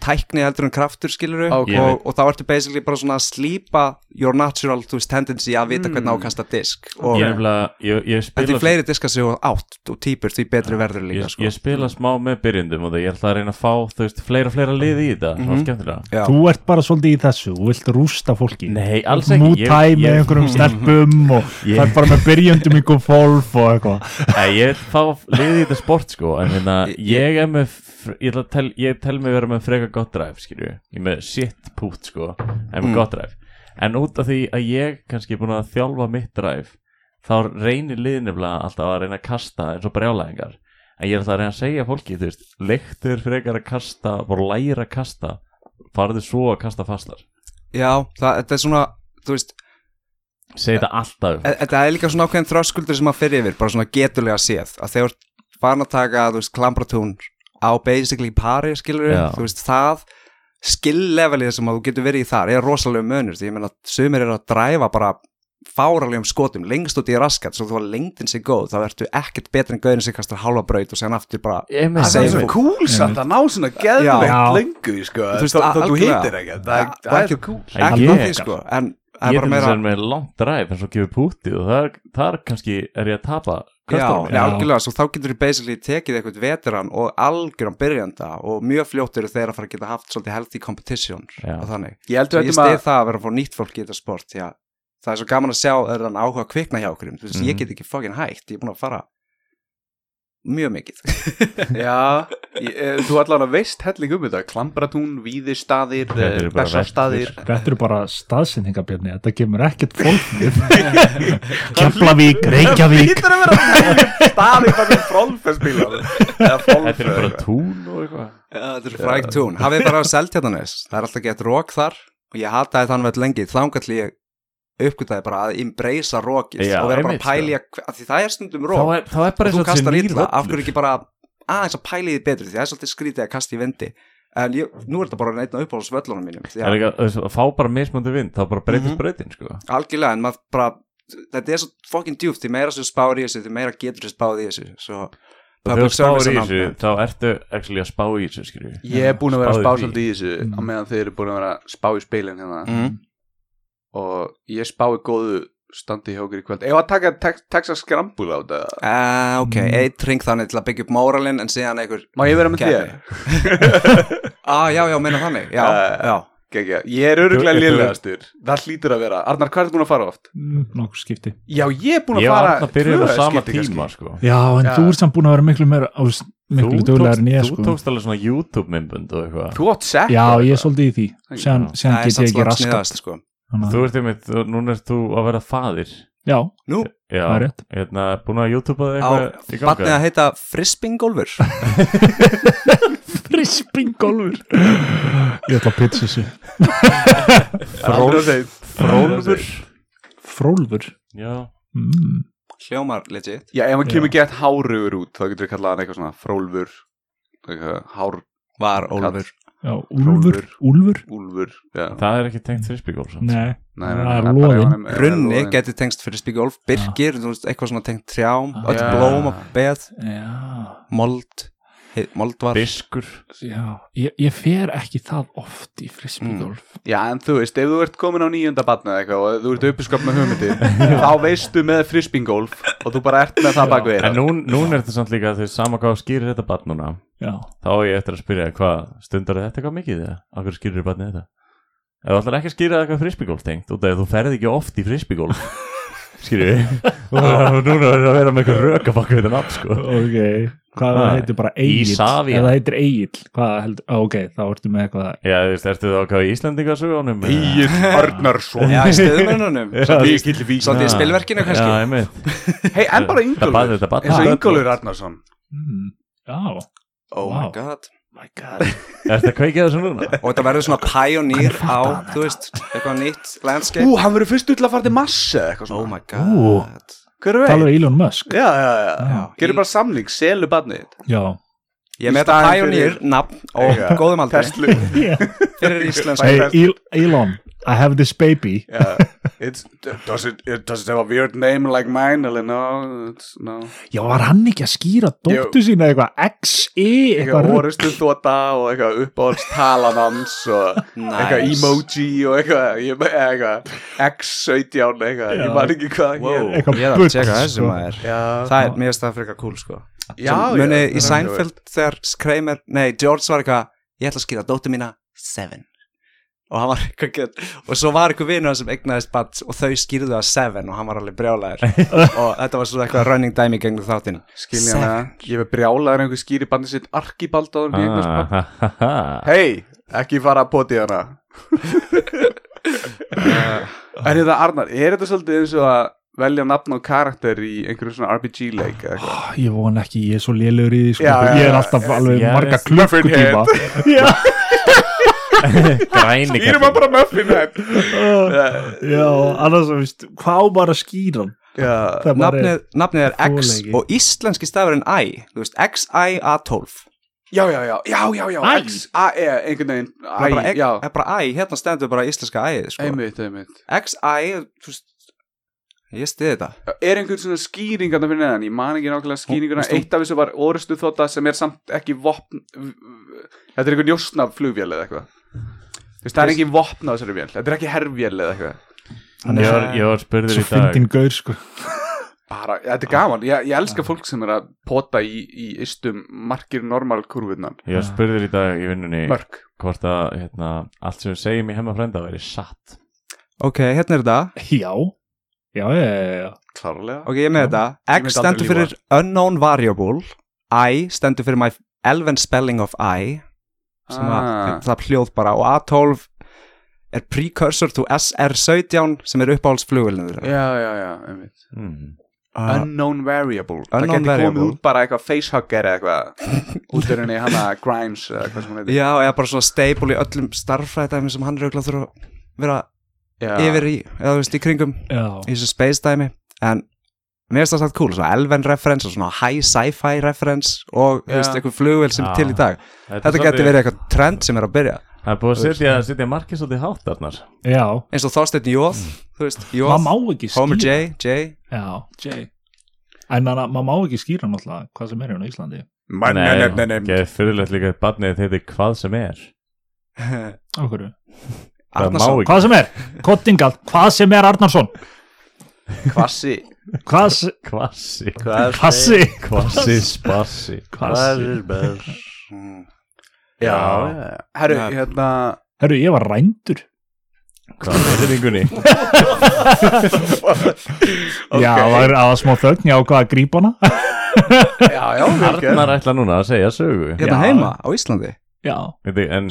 tækni heldur en kraftur skilur Ok. og, og þá ertu basically bara svona að slípa your natural, þú veist, tendency að vita hvernig á að kasta disk. Og Ég, nefnilega, ég, ég en spila því fleiri diska sig átt og típur því betri verður líka ég, sko. ég spila smá með byrjundum og það ég ætla að reyna að fá þú veist, fleira og fleira liði í þetta. Svona Mhm. skemmtilega Já. Þú ert bara svolítið í þessu, þú vilt rústa fólki. Nei, alls ekki. Mútæ Ég- með ég- einhverjum stelpum og það er bara með byrjundum ykkur fólf og eitthvað. Nei, ég vil fá liði í þetta sport sko. En hérna, ég er með ég, tel, ég tel mig vera með freka gott drive skilju, ég með shit pút sko en Mm. gott drive. En út af því að ég kannski er búin að þjálfa mitt drive þá reynir liðnefnilega alltaf að reyna að kasta eins og brjálæðingar. En ég er alltaf að reyna að segja fólki þú veist, leiktur frekar að kasta bara læra að kasta farðu svo að kasta fastar. Já, það, þetta er svona þú veist, segi þetta alltaf e- þetta er líka svona ákveðin þröskuldur sem að fyrir yfir, bara svona getulega séð. Að þegar farin að taka, þú veist, klambratún á basically pari, skilur þú veist, það skill-levelið sem að þú getur verið í þar er rosalega munur, því ég meina, sumir eru að dræfa bara fáralegum skotum, lengst út í raskat svo þú var lengdin sig góð, þá ertu ekkert betur en gauðin sig kastar halva braut og sen aftur bara Það er Segir svo fólk. cool samt að ná svona geðveikt lengu sko, Þú veist, þó þú hittir ekki það er- það er ekki- ekki Ég- það því sko, en það ég er að með langt drive en svo gefur pútið og þar, þar kannski er ég að tapa Já, já, algjörlega, svo þá getur þú basically tekið eitthvað veteran og algjöran byrjanda og mjög fljótt eru þeir að fara að geta haft svolítið healthy competition Já. og þannig. Ég held Svo við ég stið að það að vera að fá nýtt fólk í þetta sport því að það er svo gaman að sjá er þann áhuga að kvikna hjá okkur þú veist, Mhm. ég get ekki fucking hægt, ég er búin að fara mjög mikið. Já, ég, eh, þú allan að veist helling um þetta. Klambratún, eru bara Bessastaðir Þetta eru bara staðsendingabjörni, þetta kemur ekkert fólkið Keflavík, Reykjavík. Þetta er að vera staðir bara með frólfestbílar Eða Þetta er bara tún og eitthvað. Þetta er frægt tún, hafið bara næst það er alltaf gett rók þar og ég hataði þann veit lengi, þangall ég uppgötaði bara að embracea rókið Já, og vera bara að pæli að því það er stundum þá rók er, þá er bara og þú eins og kastar illa, nýr af hverju ekki bara aðeins að pæli því betur? Því það er svolítið skrítið að kasta í vindi en ég, nú er þetta bara neitt upp á svöllunum mínum því Það er að ekki að að fá bara mismöndu vind þá bara breytist Mhm. breytin sko. Algjörlega en maður bara þetta er svo fucking djúpt, því meira sem spáir í þessu því meira getur þú spáð í þessu svo þegar þú spáir í þessu þá ertu actually að spá í þessu skilju Ég er búin að vera að spá svolítið í þessu á meðan þeir eru búin að vera að spá í spilin hérna. Mhm. Og ég spái góðu standi hjá okkur í kvöld Ef að taka Tex- Texas Scramble á þetta Uh, ok, Mm. eitt ring þannig til að byggja upp móralinn en síðan einhver Má ég vera með þér? ah, já, já, meina þannig já, Eh, já. Gekja. Ég er öruglega Þú- þú- lélegastur Það hlýtur að vera Arnar, hvað er búin að fara oft? Mm, Nokkur skipti Já, ég er búin að Ég var fara að byrja á tvö sama tíma sko Já, en Já. þú ert samt búin að vera miklu meira á, miklu Þú tókst, en ég þú sko tókst alveg svona YouTube myndbund og eitthvað Þú átt sett Já, ég er svolítið í því Það er get ég ekki sniðast, sko. Þannig að- Þú ert einmitt, núna ert þú að vera faðir. Já, Nú, Já, Það er rétt. hérna, búin að YouTube að á eitthvað í batnið ganga að heita Frispingolfur frispingolfur Ég ætla að pitcha þessu. Frólfur Frólfur. Frólfur? Já, mm. Hljómar legit. Já, ef hann kemur gett hárugur út þá getur við kallað hann eitthvað svona frólfur eitthvað, hár, Var Ólfur Já, Úlfur. Úlfur? úlfur? Já. það er ekki tengt frisbeegolf samt. Nei, Nei, það er hann er- Runni Frispingolf Birgir, þú veist, eitthvað svona tengt trjám Ah. öll blóm og beð, Já, mold moldvar. Diskur já ég, ég fer ekki það oft í frisbygolf. Já, en þú veist, ef þú ert komin á nýjunda batna eða eitthvað og þú ert uppiskap með hugmyndir þá veistu með frisbingolf og þú bara ert með það baku En eira nú, núna er þetta samt líka að þau sama hvað skýrir þetta barn núna. Já, Þá er ég eftir að spyrja hvað stundar þetta eitthvað mikið eða? Akkur skýrir barnið þetta? Ef þú ætlar ekki að skýra eitthvað frisbygolf tengt út af því að þú ferð ekki oft í frisbygolf Við Og núna er það að vera með eitthvað röka bak við þetta nafn sko. Ok Hvað Ah, það heitir bara Egil Isavia. Eða heitir Egil Hvað heldur, ah, ok, þá ertu með eitthvað Já, þú veist, ertu þá hvað í Íslandingasögunum Ír Arnarsson Já, í vík Svolítið í spilverkinu kannski. Hei, en bara barn- eins og Ah. Ingólfur Arnarsson mm, Já, Oh my god my god. Ertu að kveikja þessu núna? Og þetta verður svona pioneer á, þú veist, eitthvað nýtt landscape. Ú, hann verður fyrst til að fara til Massa eða eitthvað Oh svona my god. Hver Talar veit? Elon Musk. Já, já, já, Já. Gerir bara samling, selu barnið. Já, Ég er Í með þetta staðinn Pioneer fyrir- nafn og Eiga. góðum aldrei Tesla. Fyrir íslensk Hey, El- Elon, I have this baby. Yeah. it's, does, it, it, does it have a weird name like mine? Eller no, it's, no. Já, var hann ekki að skýra dóttu sína eitthvað? XE Eitthvað eitthvað orustu þóta og eitthvað uppáhalds talan hans og eitthvað emoji og eitthvað, ég, eitthvað X17 eitthvað, Já. ég man ekki hvað Wow. Eitthvað Ég er að tjekka þessu sko. maður. Já, Það er, mér finnst það frekar cool sko. Já, Muni já, í Seinfeld þegar Kramer, nei, George var eitthvað Ég ætla að skýra dóttu mína Seven og hann var eitthvað og svo var eitthvað vinur sem egnaðist badd og þau skýrðu að Seven og hann var alveg brjálæður og þetta var svo eitthvað running dæmi gegnum þáttinn skilja hana. Ég hef brjálaður einhver skýri bandi sitt Arkibald á þeim Ah, ha, ha. Hei, ekki fara að poti hana. En þetta Arnar, er þetta svolítið eins og að velja nafn og karakter í einhverjum svona RPG-leik eða eitthvað? Ah, Ég von ekki, ég er svo lélugur í því sko. Ég er alltaf alveg marga klukkutíma Já, Græni Skýrum að bara muffin head. Já, annars veist, hvað á bara að skýra Nafnið, nafnið er X og íslenski stafurinn I Þú veist, XI-A12 já, já, já, já, já, já Æ. X, A, E, einhvern veginn Það er bara, er I, hérna stendur bara íslenska I sko. einmitt, einmitt. XI, þú veist Ég stiði þetta. Er einhvern svona skýring að það fyrir neðan? Ég man ekki nákvæmlega skýringuna. Eitt af þessu var orustu þótta sem er samt ekki vopn Þetta er einhver njósna flugvél eða eitthvað það er ekki vopn á þessari vél. Þetta er ekki herrvél eða eitthvað. Hann Ég er var, ég var spurður í dag fyndin gaur sko. bara, þetta er gaman, ég, ég elska fólk sem er að pota í, í istum margir normal kurvurnan, Ég var spurður í dag í vinnunni mörg hvort að hérna, allt sem við segjum í hemma frænda veri satt. Ok, hérna er þetta. Já, já, já, já, já. klárlega. Ok, ég með þetta. X stendur fyrir unknown variable. I stendur fyrir my elven spelling of I sem að Ah. það hljóð bara og A12 er precursor to SR17 sem er uppáhaldsflugvelnir. Já, já, já, einmitt mm. Uh, Unknown variable Það Unknown geti komið variable. út bara eitthvað facehugger eða eitthvað út í rauninni hana Grimes eða hvað sem hún heitir Já, eða bara svona stable í öllum starffræðdæmi sem hann er auðvitað þurfa að vera Já. yfir í, eða þú veist, í kringum já. í þessu space dæmi en mér finnst það satt cool, svona elven reference og svona high sci-fi reference og veist, eitthvað flugvel sem Já. er til í dag. Þetta, þetta geti verið eitthvað trend sem er að byrja. Það er búið að setja, setja markið svolítið hátt þarnar já. eins og Þorsteinn Jóð þú veist, Jóð, Maður má ekki skýra. Homer J, J. Já, J. En maður má ekki skýra náttúrulega hvað sem er hérna í Íslandi. Man, nei, nei, nei, nei. Geð fyrirlegt líka barnið þetta hvað sem er. Okkur Hvað sem er, Kottingall, hvað sem er Arnarsson Kvassi. Sem, Kvassi Kvassi. Kvassi spassi Kvassi. Já, herru, hérna Herru, ég var rændur. Hvað? Er reyningunni? Já, það var, það var smá þögn, ég ákvað að grípa hana Já, já, vel gert. Arnar ætla núna að segja sögu. Hérna Já. heima á Íslandi. Já.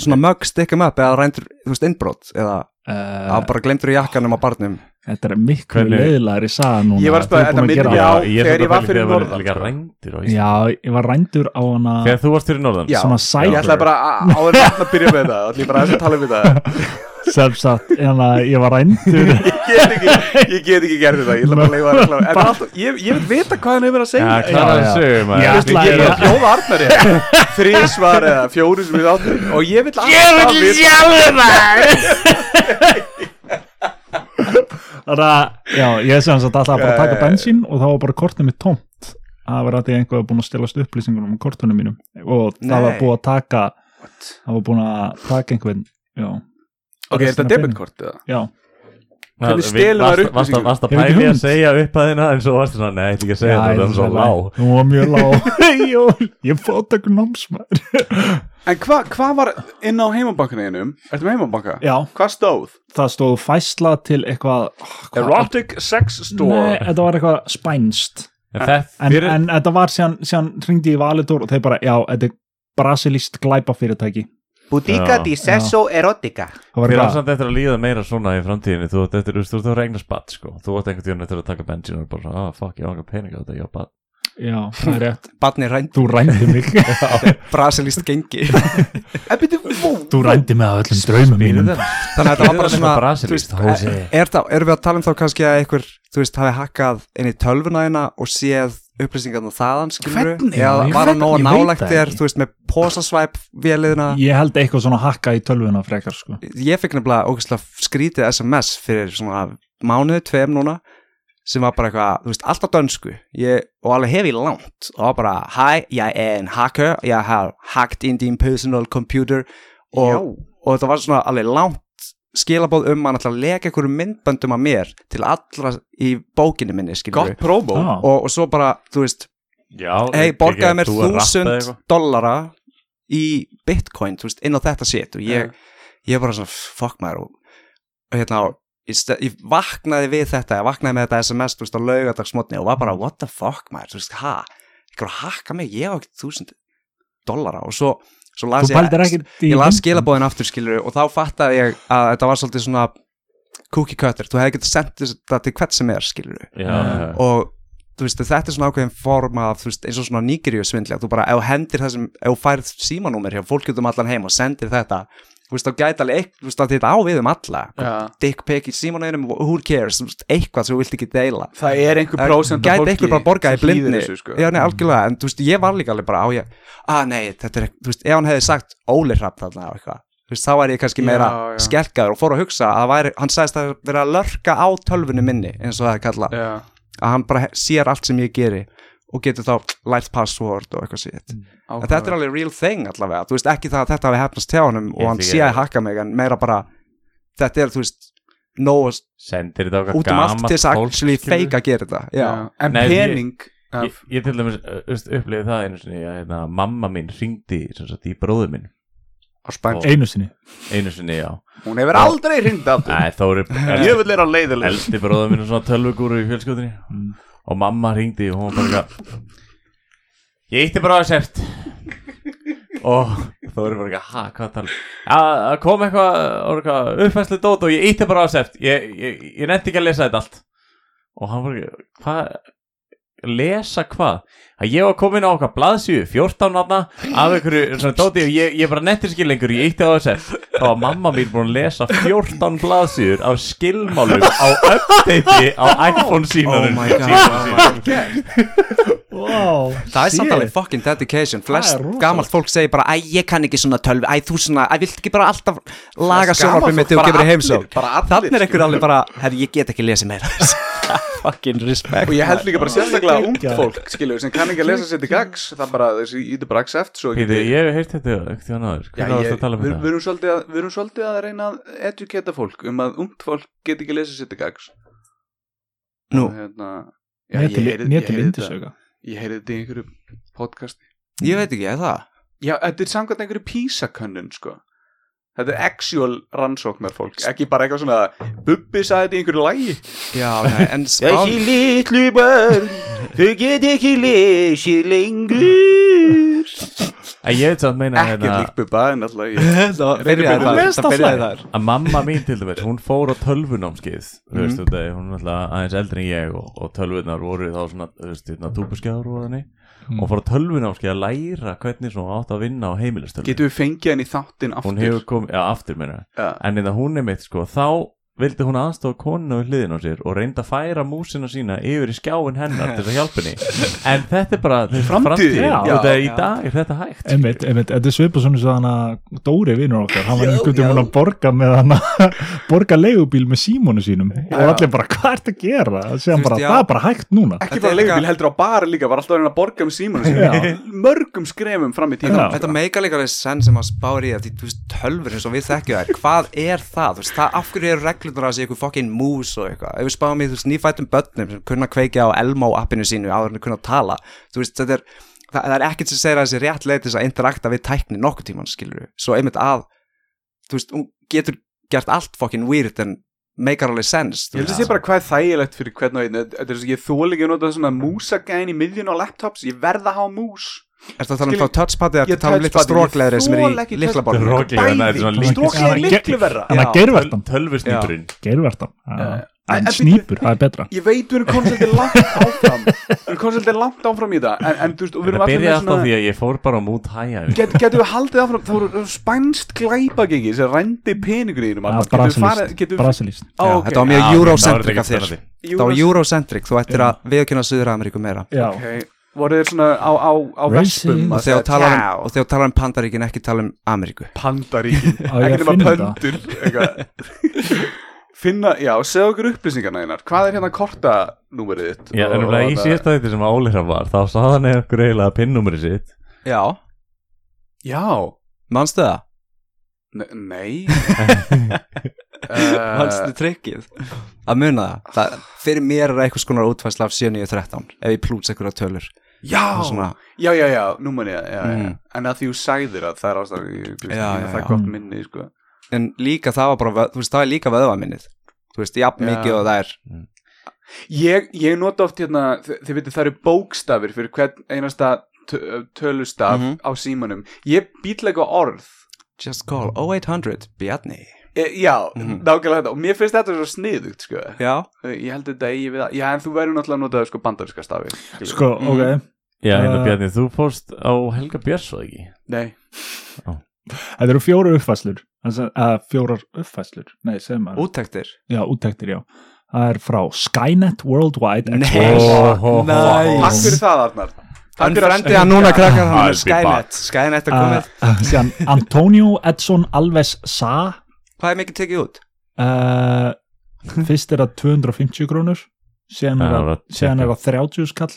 Svona mug stick 'em up eða rændur, þú veist, innbrot eða uh, uh, bara glemtur í jakkanum á barnum Þetta er miklu leiðilegri saga núna Ég var að búin þetta það. Já, ég er þegar ég var að fyrir að norðan, vera líka sko. rændir á Íslandi. Já, ég var rændur á hana Þegar þú varst fyrir norðan? Já, Ég ætlaði bara að- áður að byrja með þetta og ætla ég bara aðeins að tala um þetta. Sem sagt, hana, ég var rændur. Ég get ekki, ég get ekki gert þetta Ég ætla bara að leifa það að klára. En alltaf, ég, ég vil vita hvað hann hefur verið að segja. Já. Ég maður. Þú veist, ætla- ég ég- að bjóða Arnari. Þrísvar eða fjóri sem við áttum Og ég vil alltaf vita Þannig að, já, ég sem sagt alltaf bara að taka bensín og þá var bara kortið mitt tómt. Það var að einhver var búin að stelast upplýsingunum um kortunum mínum. Og það var Nei. búin að taka það var búin að taka einhvern já, Ok, er þetta debitkort eða? já, Hvernig stelur Varst upplýsingum? varst að pæli að segja upp að þina En svo varstu svona, nei, ekki að segja þetta Það er svo lág. Hún var mjög lág. Ég fótt ekkur námsmaður. En hvað hva var inn á heimabankinu einum? Ertu með heimabanka? Já, Hvað stóð? það stóð fæsla til eitthvað oh, Erotic Sex Nei, Store þetta var eitthvað spænst. En þetta en, fyrir en þetta var síðan, síðan ringdi í Valitor og þeir bara, já, þetta er brasilíst glæpa Botica di Sesso var Mér samt eftir að líða meira svona í framtíðinni. Þú ætti eftir, þú ert að regna spatt sko. Þú ætti einhvern tíðan eftir að taka bensín og bara svona, ah, fuck, ég á ekki pening á þetta, ég á batt já, það er rétt. Barni rænd, Þú rændi mig. Brasilíst gengi. Vó Þú rændi mig að öllum draumum mínum. þannig að þetta var bara svona er það, erum við að tala um þá kannski að einhver, þú veist, hafi hakkað inn í tölvuna hérna og séð upplýsingarna þaðan skilur Hvernig? eða Ég var hann nóg nálegt það þér þú veist með posasvæp véliðina Ég held eitthvað svona hakka í tölvuna frekar sko. ég fikk nefnilega ógæslega skrítið SMS fyrir svona mánuði, tveim núna sem var bara eitthvað, þú veist, alltaf dönsku. Ég, og alveg hef ég langt. Og bara, hi, ég er en hacker. Ég har hacked in din personal computer. Og, og þetta var svona alveg langt skilabóð um að hann ætla að leka einhverjum myndböndum af mér til allra í bókinni minni, skilur Gott promo ah. og, og svo bara, þú veist hei, ekki- borgaði mér að þúsund dollara í bitcoin, þú veist, inn á þetta shit. Og ég, ég bara svona, fuck maður. Og, og hérna, ég, st- ég vaknaði við þetta, ég vaknaði með þetta SMS, þú veist, á laugadagsmotni og var bara, what the fuck maður, þú veist, ha, ykkur að hakka mig, ég á ekki þúsund dollara. Og svo, svo las Þú ég ég las skilabóðin aftur skilur og þá fattaði ég að þetta var svolítið svona cookie cutter, þú hefði getið sendið þetta til hvert sem er skilur já. og þú veist, þetta er svona ákveðin form af, þú veist, eins og svona nýgirju svindli þú bara, ef þú hendir þessum, ef þú færð símanúmer hjá fólk út um allan heim og sendir þetta þú veist, þá gæti alveg þetta á við um alla. Já. dick pic í símanúmerum, who cares? Eitthvað sem þú vilt ekki deila. Það er einhver prósent af gæti fólki eitthvað bara borgað í sem hlýðir blindni sko. já, nei, algjörlega, en þú veist, ég var líka alveg bara á ég, að nei, þetta er, þú veist, ef hann hefði sagt Óli Hrapp þarna og eitthvað þú veist, þá væri ég kannski meira skelkaður og fór að hugsa að væri, hann sagðist að vera að lörka á tölvunni minni, eins og það er kallað. Að hann bara sér allt sem ég geri og getur þá lært password og eitthvað sétt en þetta er alveg real thing allavega. Þú veist ekki það að þetta hafi hefnast hjá honum og Ég hann sé ég- að hakka mig en meira bara þetta er þú veist nóg Sendir þetta okkar út um allt til þess að actually fake að gera þetta. Já, En Nei, ég- pening Ég, af, ég til dæmis veist, upplifið það einu sinni að hérna, mamma mín ringdi sem sagt, í bróðu spæns Einu sinni? Einu sinni, já. Hún hefur aldrei hringt aftur. Jöfull er á leiðileg elsti bróðu minn er svona tölvugúru í fjölskyldinni Mm. Og mamma ringdi og hún var bara eitthvað ég ítti bara á sért. Og Þóri bara eitthvað, ha, hvað tal ja, það kom eitthvað, eitthvað uppfæslu dót og ég ítti bara á sért. Ég, ég, ég nefndi ekki að lesa þetta allt. Og hann var ekki, hvað lesa hvað? Að ég var komin á okkar blaðsíu 14 átta af einhverju svona dóti og ég, ég bara nettir skil lengur ég ítti á þess þá var mamma mín búin að lesa 14 blaðsíður af skilmálum á update á iPhone símanum. Oh wow, það er samt alveg fucking dedication. Flest gamalt fólk segir bara æ, ég kann ekki svona tölvi, æ, þú svona æ, vilt ekki bara alltaf laga sjónvarpið mitt og gefur þér allir, heimsók þannig er einhver alveg bara, herri, ég get ekki lesið meira fucking respect Og ég held líka bara sérstaklega ungt fólk skilur sem kann ekki að lesa sér til gags það bara þessi íti bara accept svo Píti, ég hef heyrt þetta ekkert ég, að tala um við, erum svolítið að, við erum svolítið að reyna að eduketa fólk um að ungt fólk get ekki lesið sér til gags. Nú, hérna, já, ég heyrði- ég heyrði þetta- indisöga ég heyrði þetta í einhverju podcasti. Ég veit ekki, er það? Já, þetta er samkvæmt einhverju písakönnun sko Þetta er actual rannsóknar fólk Ekki bara eitthvað svona Bubbi sagði þetta í einhverju lægi já, nei, en spán litlu börn Þau get ekki lesið lengur. En ég veit samt meina Ekkert hérna, líkt Bubba en alltaf það byrjaði þar, að mamma mín til dæmis hún fór á tölvunámskeið þú veist, Mhm. hún er alltaf aðeins eldri en ég og, og tölvunar voru þá svona þú veist, hérna, túpuskjáður og þannig Mm. og fór á tölvunámskeið að læra hvernig svona átt að vinna á heimilistölu Getum við fengið henni þáttinn aftur hún hefur komið, já aftur meina. Já. en þetta hún er mitt sko, þá vildi hún aðstofa konuna við hliðin á sér og reynda að færa músina sína yfir í skjáin hennar til þess að hjálpa henni en þetta er bara er já. Þetta er í Já. dag er þetta hægt Einmitt, einmitt, þetta er svipað svona svo hann að Dóri vinnur okkar, hann var Já, einhvern já. veginn að borga með hann að borga leigubíl með símónu sínum og allir bara, hvað ertu að gera? Það veist, bara, já. það er bara hægt núna Ekki bara er leigubíl líka- heldur á bara líka Var alltaf að borga með símanu Já. Mörgum skrefum fram í tíma Já. Þetta meika líka alveg senn sem að spári að því, þú þú reglurnar að segja eitthvað fucking mús og eitthvað, ef við spáum í, þú veist, nýfættum börnum sem kunna kveikja á Elmo appinu sínu áður en kunna tala, þú veist, þetta er, það, það er ekkert sem segir að þessi rétt leið til þess að interakta við tækni nokkuð tíman, skilur við, svo einmitt að, þú veist, hún getur gert allt fucking weird en meikar alveg sense, Ég held að sé bara hvað þægilegt fyrir hvern og einn. Þetta er ekki að nota svona músagæn í miðjun á laptops. Ég verð að hafa mús Er það að tala um þá touchpadið að Ég tala um litla strókleðri sem er í litla borðinu? Strókleðri, það er er miklu verra. Þannig að tölvusnýturinn geirvertan Já. En snýpur, það er betra. Ég veit við erum komið svolítið langt áfram. Við erum komið svolítið langt áfram í það. En, en þú veist, og við Það byrjaði alltaf því að ég fór bara á mút hæja Get, Getum við haldið áfram? Það voru spænst glæpagengi sem rændi peningur í þínum Ja, Arnar. Getum við farið- Brasilist, getum við- Brasilist Á, Já, ok. Þetta var mjög eurocentric af þér. Þá þetta Það var eurocentric, þú ættir að viðkynna Suður Ameríku meira voru þeir svona á, á, á vespum Og að þegar talar um, og talar um Pandaríkin ekki tala um Ameríku. Pandaríkin. Ekki að nema pöndur. Finna, já, segja okkur upplýsingarna einar. Hvað er hérna kortanúmerið þitt? Já, en Og- um í síðasta þetta sem Ólira var þá hann eða okkur eiginlega pinnúmerið sitt. Já, Já, manstu það? ne- nei. Uh, Manstu trikkið? Að muna það, það Fyrir mér er eitthvað skonar útfæsla af 7.9.13 Ef ég plúts eitthvað tölur Já, Svona. já, já, já, nú man ég. Mm. En að því þú sagðir að það er já, það er gott minni sko. En líka það var bara, þú veist, það er líka vöðvaminnið Þú veist, jafn mikið og það er ég, ég nota oft hérna þi- þið veitir það eru bókstafir fyrir hvern einasta tö- tölustaf Mhm. á símanum ég býtlega orð Just call 0800 Bjarni e, já, Mhm. nákvæmlega þetta. Og mér finnst þetta svo sniðugt sko. Já, ég held þetta eigi við það já, en þú verður náttúrulega að nota sko bandariska stafi sko, ok. Já, hérna Uh, Bjarni, þú fórst á Helga Björns og ekki? Nei, Þetta eru fjórar uppfæslur að fjórar uppfæslur Nei, segir maður. Úttektir? Já, úttektir, já. Það er frá Skynet Worldwide Nei. Takk fyrir það Arnar. Hann frendi að núna krakkar. Hann Skynet Skynet er komið. Uh, Síðan Antonio Edson Alves Sa Hvað er mikið tekið út? uh, Fyrst er það 250 krónur Síðan er það það síðan er það 30 skall.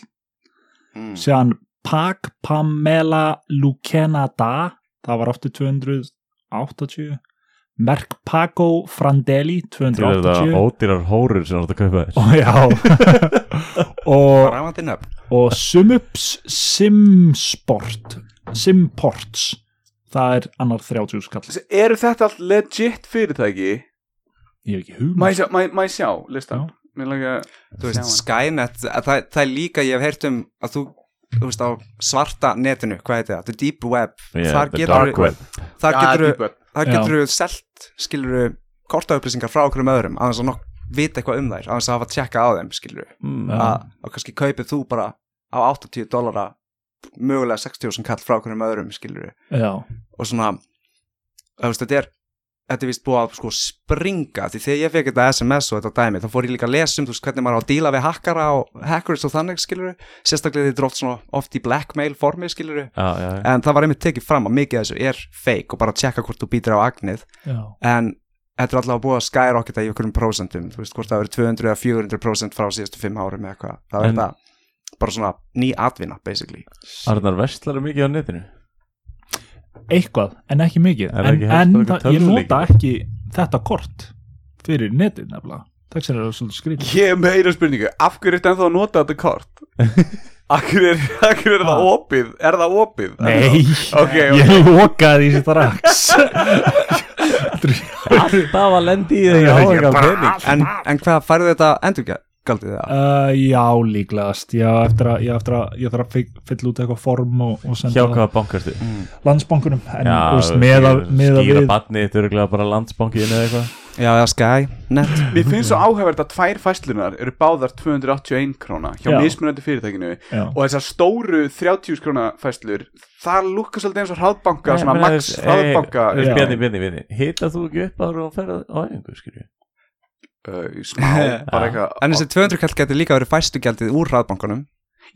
Mm. Síðan Pak Pamela Lucena Da Það var aftur 280 Merk Paco þetta 280 ódýrar hórur sem þú ert að kaupa þér. Og já. Og, Ræmandi nöfn. og Sumups Simsport Simports það er annar 30 skall. Eru þetta allt legit fyrirtæki? Ég hef ekki má ég sjá, listan að. Skynet að það, það er líka, ég hef heyrt um að þú, þú veist, á svarta netinu hvað heitir það, the deep web. Yeah, þar getur dark web. þar getur þú selt, skilur þú kortaupplýsingar frá okkur um öðrum, aðeins að nokk vita eitthvað um þær, aðeins að hafa tjekka á þeim skilur þú, Mm. Já. að, að kannski kaupið þú bara á 80 dollara mögulega 60.000 kall frá okkur um öðrum skilur já, og svona veist, þetta er þetta er vist búið að sko springa því þegar ég fekk þetta SMS og þetta dæmi þá fór ég líka að lesa um þú veist hvernig maður á að díla við hackara og hackers og þannig skilur sérstaklega þetta er oft svona oft í blackmail formi skilur já. en það var einmitt tekið fram að mikið þessu er fake og bara að tjekka hvort þú býtir á agnið. Já. en þetta er alltaf búið að skyrocketa í okkur um prósentum þú veist hvort það verið 200 eða 400 prósent frá síðustu 5 árum eða eitthvað. Það er En- þetta bara svona ný atvinna basically. Arnar Vestlar er mikið á netinu? Eitthvað, en ekki mikið. Er en, ekki en eitthvað það, ég nota ekki þetta kort fyrir netið nefnilega. Þess er það svolítið skrítið. Ég hef meira spurningu, af hverju ertu ennþá að nota þetta kort? Af hverju er, af hverju er það opið? Er það opið? Nei, Ok, ok. ég lokaði því strax. Alltaf að lendi í pening en, en hvað færðu þetta endurgjaldið það? uh, Já, líklegast Já, eftir að ég, eftir að, ég þarf að fyll- fylla út eitthvað form og, og Hjá senda það hvaða bankastu? landsbankunum en Já, þú veist, með að, með að skýra við barnið Þetta er örugglega bara landsbankiðin eða eitthvað Já, já, Sky, net Mér finnst svo áhæfvert að tvær fæslunar eru báðar 281 króna hjá Já. mismunandi fyrirtækinu Já. og þessar stóru 30 króna fæslur það lúkar svolítið eins og hraðbanka Nei, svona menn, max þú- hraðbanka Þú. Bjarni, Bjarni, Bjarni Hita þú ekki upp ára og ferða á einhver, skilju uh, smá, bara eitthvað En þessi 200 kall getur líka verið fæstugjaldið úr hraðbankanum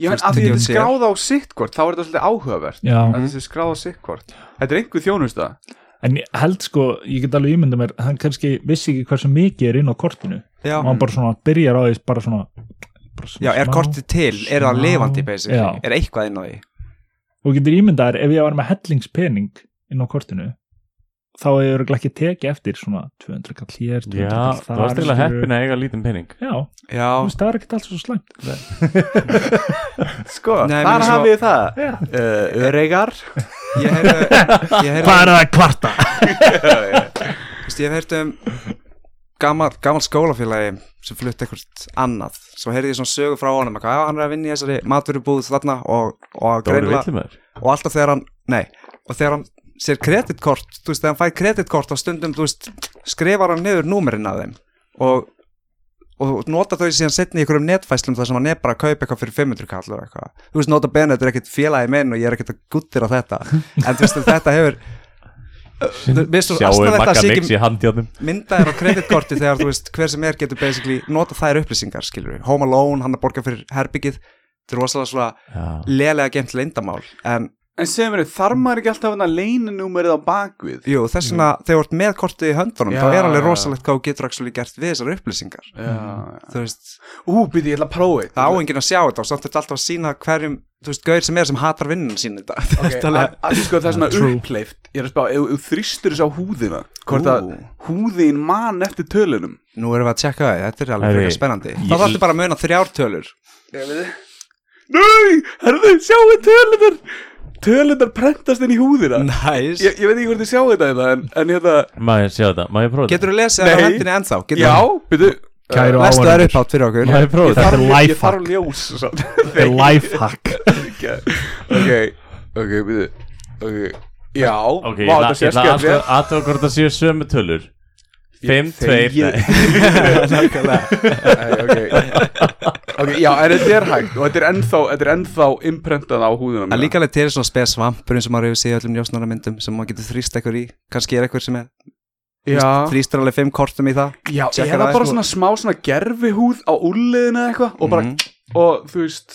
Já, en að því tekið þetta er skráð á sittkort þá er þetta svolítið áhugavert að þessi skráð á sittkort Þetta er einhver þjónusta. En held sko ég get alveg ímynda mér, hann kannski vissi ekki hversu mikið er inn á kortinu. Já, og hann bara svona byrjar á því bara svona, bara svona já er smá. kortið til, er það smá- lifandi basically, Já. er eitthvað inn á því? Og getur ímyndaðar ef ég var með hellingspening inn á kortinu þá hefur ég ekki tekið eftir svona 200 kall hér 200 Já, kall þú varst til að skilurðu. heppina að eiga lítinn pening. Já, þú Já, veist, það er ekkert alls svo slæmt. Sko, Nei, þar hafið þið það. Já. uh, Öreigar. Ég heyrði Ég heyrði, hvað er það að kvarta? veist, ég hef heyrt um gammal, gammal skólafélagi sem flutt eitthvað annað. Svo heyrði ég svona sögu frá honum já, hann er að vinna í þessari maturubúð þarna og, og, og alltaf þegar hann, nei og þegar hann sér kreditkort þú veist, þegar hann fær kreditkort á stundum, þú veist skrifar hann niður númerinn af þeim og, og nota þau síðan setni í einhverjum netfæslum þar sem hann er bara að kaupa eitthvað fyrir 500 kall og eitthvað. Þú veist, nota bene, þetta er ekkert félagi minn og ég er ekkert að guttir á þetta. En þú veist, þetta hefur Mér finnst svo Sjáu astanlegt að Magga sé Mix í handjáðum myndaðir á kreditkorti þegar þú veist hver sem er getur basically nota þær upplýsingar skilur við, Home Alone, hann að borga fyrir herbyggið, þetta er rosalega svona Já, lélega gemt leyndamál en En segðu mér, þarf maður ekki alltaf að leyninúmerið á bakvið? jú, þess vegna þegar þú ert með kortið í höndunum Já, þá er alveg rosalegt hvað þú getur actually gert við þessar upplýsingar. Já, þú veist, Ú, byrði, ég ætla að prófa eitt. það á enginn að sjá þetta og samt er alltaf að sína hverjum þú veist, gauðir sem er sem hatar vinnun sín þetta Ok, Þetta að, alveg- að, sko, það er svona uppleift Ég er að spá, ef þú þrýstur þessu á húðina Hvort að húðin man eftir tölunum. Nú erum við að þetta er að Nei, herðu, sjáu tölunar Tölunar prentast inn í húðina. Næs, ég, ég veit ekki hvort þið sjáu þetta hérna, en, en hérna Má ég sjá þetta, má ég prófa þetta? Getur þú lesið það á hendinni ennþá? Geturðu- Já, byrju. Kæru lestu það upp átt fyrir okkur. Má ég prófa Ég þetta? Þetta er ég lifehack. ljós. Þetta er lifehack. Ok, ok, byrju. Ok, já. Ok, ég vá, ætla ég að aðtöða hvort það séu sömu tölur 5, 2, Þegið. Nei, ok. Ok, já, en þetta er hægt og þetta er ennþá, þetta er ennþá imprentað á Það er líka alveg til svona spes svampur eins og maður hefur séð í öllum njósnaramyndum sem maður getur þrýst eitthvað í. Kannski er eitthvað sem er þrýstur alveg fimm kortum í það. Já eða það bara sko. svona smá svona gerfi húð á úrliðinu eða eitthvað og bara, Mhm. og þú veist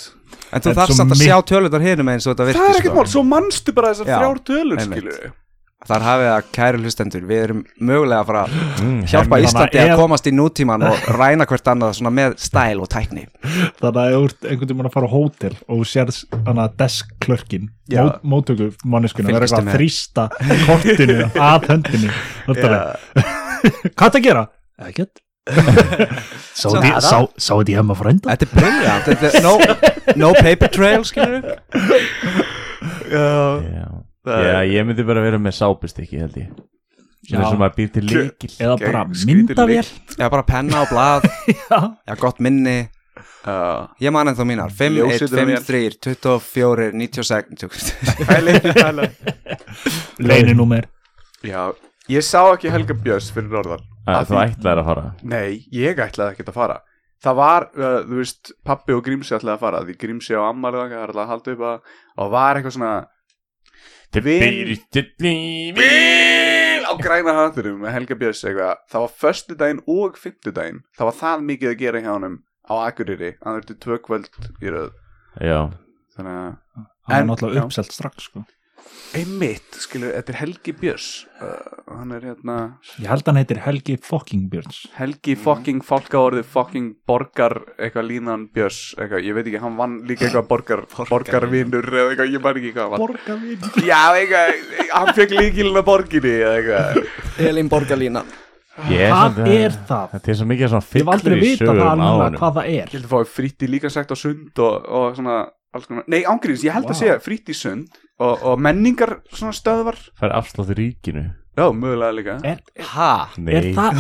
En þú Þetta þarf svo samt að sjá tölutar hinum eins og þetta Það virkir er ekkert mál, svo manstu bara þessar Já, þrjár tölur, einmitt. Þar hafið það kæru hlustendur Við erum mögulega að fara að Mm, hjálpa að Íslandi að komast í nútíman og ræna hvert annað svona með stæl og tækni. Þannig að ef þú einhvern tímann að fara á hótel og þú sérð þannig að deskklörkin Já. mót, móttöku manneskuna verður Fylgistu eitthvað að þrýsta kortinu að höndinni. Hvað það gera? Ekkert. Sáði sá, sá ég hemma frænda? Þetta er er no, no paper trail skilur Já, Já, Já ég myndi bara vera með sápustykki held ég. Sem er sem að býr til líkil Eða bara myndavél. Já, bara penna og blað. Já. Já, gott minni. Já. Ég man ennþá mínar. 5, 1, Ljósritavél. 5, 3, 24, 96 Leininúmer Já, ég sá ekki Helga Björns fyrir Af þú ætlaðir að fara? Nei, ég ætlaði ekkert að fara. Það var, uh, þú veist, pappi og Grímsi ætlaði að fara Því Grímsi ammalið okkar Það er alltaf að halda upp að Og var eitthvað svona Til Vin- byrju lífi Bil á græna hatturum með Helga Björns eitthvað. Það var föstudaginn og fimmtudaginn. Það var það mikið að gera hjá honum Á Akureyri. Hann þurfti tvö kvöld í röð. Já, Þannig að Það er náttúrulega uppselt strax sko. Einmitt, skilur, þetta er Helgi Björns. Uh, Hann er hérna Ég held hann heitir Helgi Fucking Björns. Helgi fucking fálkaorði fucking borgar eitthvað línan Björns eitthvað, ég veit ekki, hann vann líka eitthvað borgar borgarvinur. eða eitthvað, ég man ekki hvað hann vann. Borgarvin Já, eitthvað, hann fekk líkilina borginni eða eitthvað. Elin Borgarlína. Ég Hvað er það? Þetta er svo mikið svona Ég fyllir í vita það sögum á honum. hvað það Ég er held að fá frítt í líka sagt á sund og, og svona nei ángríns, ég held að Vá. segja frítt í sund og, og menningar svona stöðvar. Fær afslátt í ríkinu. Já, mögulega líka. Er, Ha? Nei, er það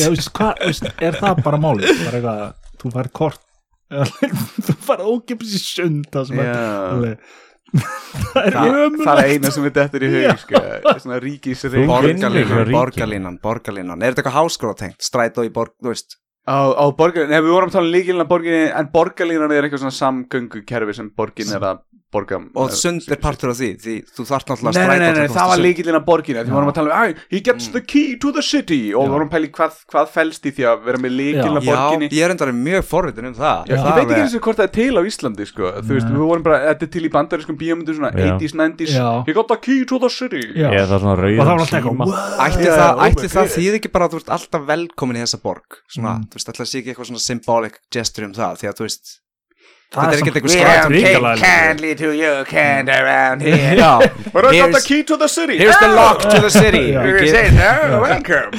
Já, veist, hvað, veist, Er það bara málið? Bara eitthvað, þú fær kort Þú fær í sund Það sem er Það er Það, ömulegt það er eina sem er dettur í hug sko, svona ríkis Borgarlínan, borgarlínan, Er þetta eitthvað háskóla tengt? Strætó í borg, þú veist Á, á borgarlínan, nei við vorum að tala um líkilina borginni en borgarlínan er eitthvað svona samgöngukerfi sem borgin er að borga Og sund er partur af því Því þú þarft Nei, náttúrulega nei, nei, nei, strætó það var líkilina borginni því vorum að tala um, "Æ, he gets the key to the city og Já. vorum að pæli hvað, hvað fælst í því að vera með líkilina Já, borginni ég er endar mjög forvitin um það Já, Það ég veit ekki eins og hvort það er til á Íslandi sko. þú veist, við vorum bara, þetta er til í bandarískum bíómyndu svona Já. 80s, 90s Já. he got the key to the city Já. Ég er það svona Og það var alltaf eitthvað. Ætti Já, það, oh það God. þýð ekki bara að þú ert alltaf velkomin í þessa borg það, Þetta er ekkert eitthvað ríkalega- kindly to you, kind around here. Já, but I got the key to the city. here's the Oh! lock to the city. No, welcome.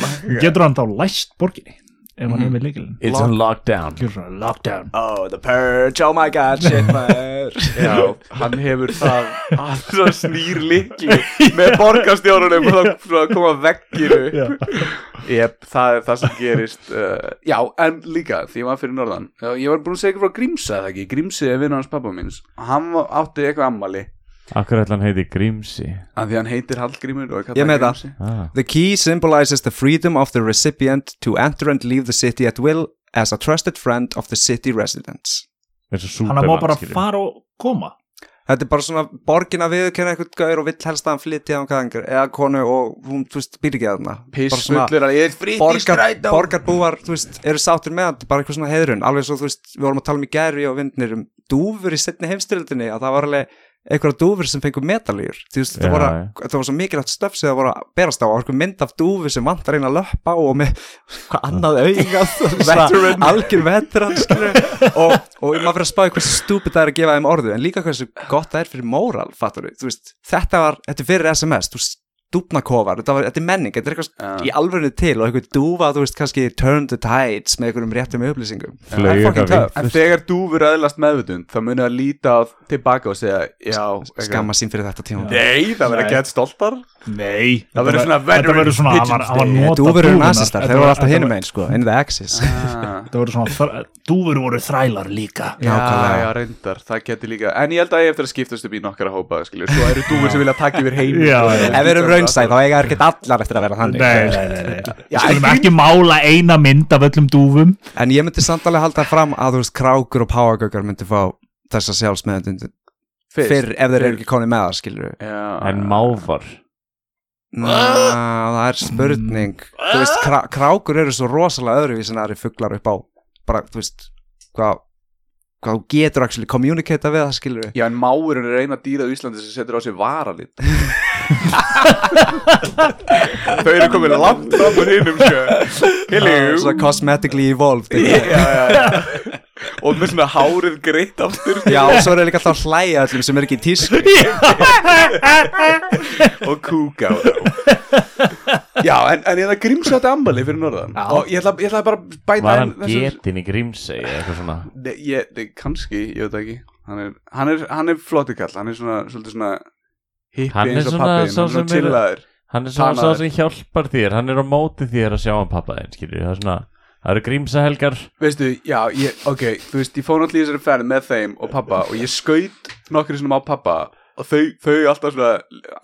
Getur hann þá læst borginni Ef hann er með líkilin It's on lockdown. Gjör svona lockdown. Oh, the purge, oh my god, shit maður. Já, hann hefur það svo snýr likli með borgarstjórunum og þá koma vegginu. Já. Jep, það er það sem gerist uh, Já, en líka, því var fyrir norðan Já, Ég var búin að segja eitthvað frá Grímsa eða ekki? Grímsi er vinur hans pappa minns Hann átti eitthvað ammali Akkur ætla hann heiti Grímsi af því hann heitir Hallgrímur og er Ég með það. Grímsi. ah. The key symbolizes the freedom of the recipient to enter and leave the city at will as a trusted friend of the city residents eins og hann má Superman bara skilur. fara og koma Þetta er bara svona borgin að viðurkenna eitthvað gaur og vill helst að hann flytja á einhver eða konu og hún, þú veist, býr ekki að þarna Bara svona Pissfullur að ég er frýtt í borgar, strætó borgarbúar, þú veist, eru sáttir með hann, bara eitthvað svona heiðrun, alveg svo, þú veist, við vorum að tala um í gæri og vindnir um dúfur í setni heimstyrildinni að það var alveg einhverja dúfur sem fengur metalýr, það var svo mikilvægt stöf sem það voru að berast á, einhver mynd af dúfur sem vantar einn að löppa á og með hvað annað augað, Veteran. algjör skilur og, og maður fyrir að spá hversu stúpid það er að gefa þeim orðu, en líka hversu gott það er fyrir móral, fattur þú veist, þetta var, þetta er fyrir SMS, þú dúfnakofar, þetta, var, þetta er menning, þetta er eitthvað í alvörinu til og einhver dúfa, þú veist, kannski turn the tides með einhverjum réttum upplýsingum. Það eitthvað En þegar dúfur öðlast meðvutund þá munið að líta tilbaka og segja Já, eitthvað. skamma sín fyrir þetta tíma Nei, það verður að geta stoltar nei Það verður svona þetta verður svona hann var- nota dúfur eru dúfurnar. nazistar, þeir voru alltaf hinum einn sko, in the axis ah. þetta voru svona þr- dúfur voru þrælar líka Já, já, reyndar, það getur líka En ég held að ég eftir að skiptast upp í nokkara hópa. Svo eru dúfur sem vilja taka yfir heim já. ef við erum raunsæð, þá eiga er ekki allar eftir að vera þannig nei, nei, nei, nei. Já, skulum ekki mála eina mynd af öllum dúfum en ég myndi samt alveg halda fram að þú veist, krákur og páagöggar myndi fá þessa sjálfsmeðundund Fyrst. fyrr ef þeir eru ekki konið með það, skilur Já, en mávar það er spurning. Þú veist, krá, krákur eru svo rosalega öðruvís en aðri fuglar upp á. Bara, þú veist, hvað hvað getur actually communicata við það, skilur Já, en máurinn er eina dýrað í Íslandi sem setur á sig varalit. Þau eru komin langt úr hinnum sko. Cosmetically evolved já, já, já. Og með svona hárið greitt aftur Já, og svo er það líka alltaf að hlæja öllum sem er ekki í tísku. Og kúka á þá Já, en, en ég það grímsvætt ammali fyrir norðan. Já. og ég ætla, ég ætla bara að bæta var inn hann þessu- getin í Grímsey eða eitthvað svona? Nei, ég, nei, kannski, ég veit það ekki. Hann er, hann er, hann er flottu kall. Hann er svona, svolítið svona hippi Hann er eins og svona pappi sá hann er svona sem er- chillaður. hann er svona sá Tanaður. sem hjálpar þér. Hann er á móti þér að sjá hann pappa þinn skilur það er svona það eru Grímsahelgar veistu, já, ég, ok, þú veist ég fór náttúrulega í þessari ferð með þeim og pappa og ég skaut nokkur svona á pappa og þau, þau alltaf svona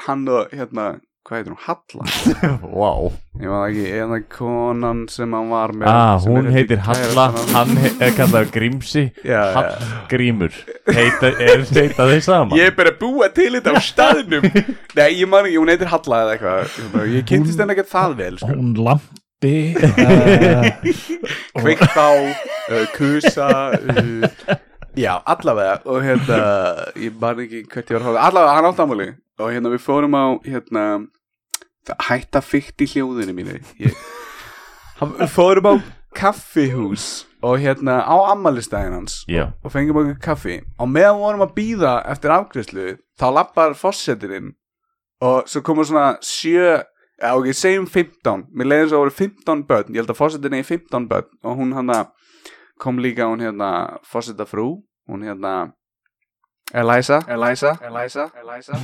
hann og hérna, hvað heitir hún, Halla? Wow. ég var ekki, eða konan sem hann var með ah, hún heitir Halla. hann he- er kallað Grímsi. Hallgrímur. Heita, er heita þeir saman? Ég er bara búa til þetta á staðnum. Nei, ég man ekki, hún heitir Halla eða eitthvað. Ég kynntist henni ekki það vel sko. hún lampi uh, Kveikt á, uh, kusa uh, Já, allavega Og hérna, ég man ekki hvert ég var að hóða Allavega, hann átt ámali Og hérna, við fórum á, hérna það Hætta fyrt í hljóðinu mínu. Ég, Við fórum á kaffihús Og hérna, á ammælistæðin hans. Já, og fengum okkur kaffi. Og meðan við vorum að býða eftir afgriðslu þá lappar fossetirinn og svo komur svona sjö eða ok, segjum 15 mér leiðin svo að voru 15 börn. Ég held að fossetirinn er 15 börn. Og hún hann kom líka hún hérna fossetafrú hún hérna Eliza. Eliza. Eliza. Eliza.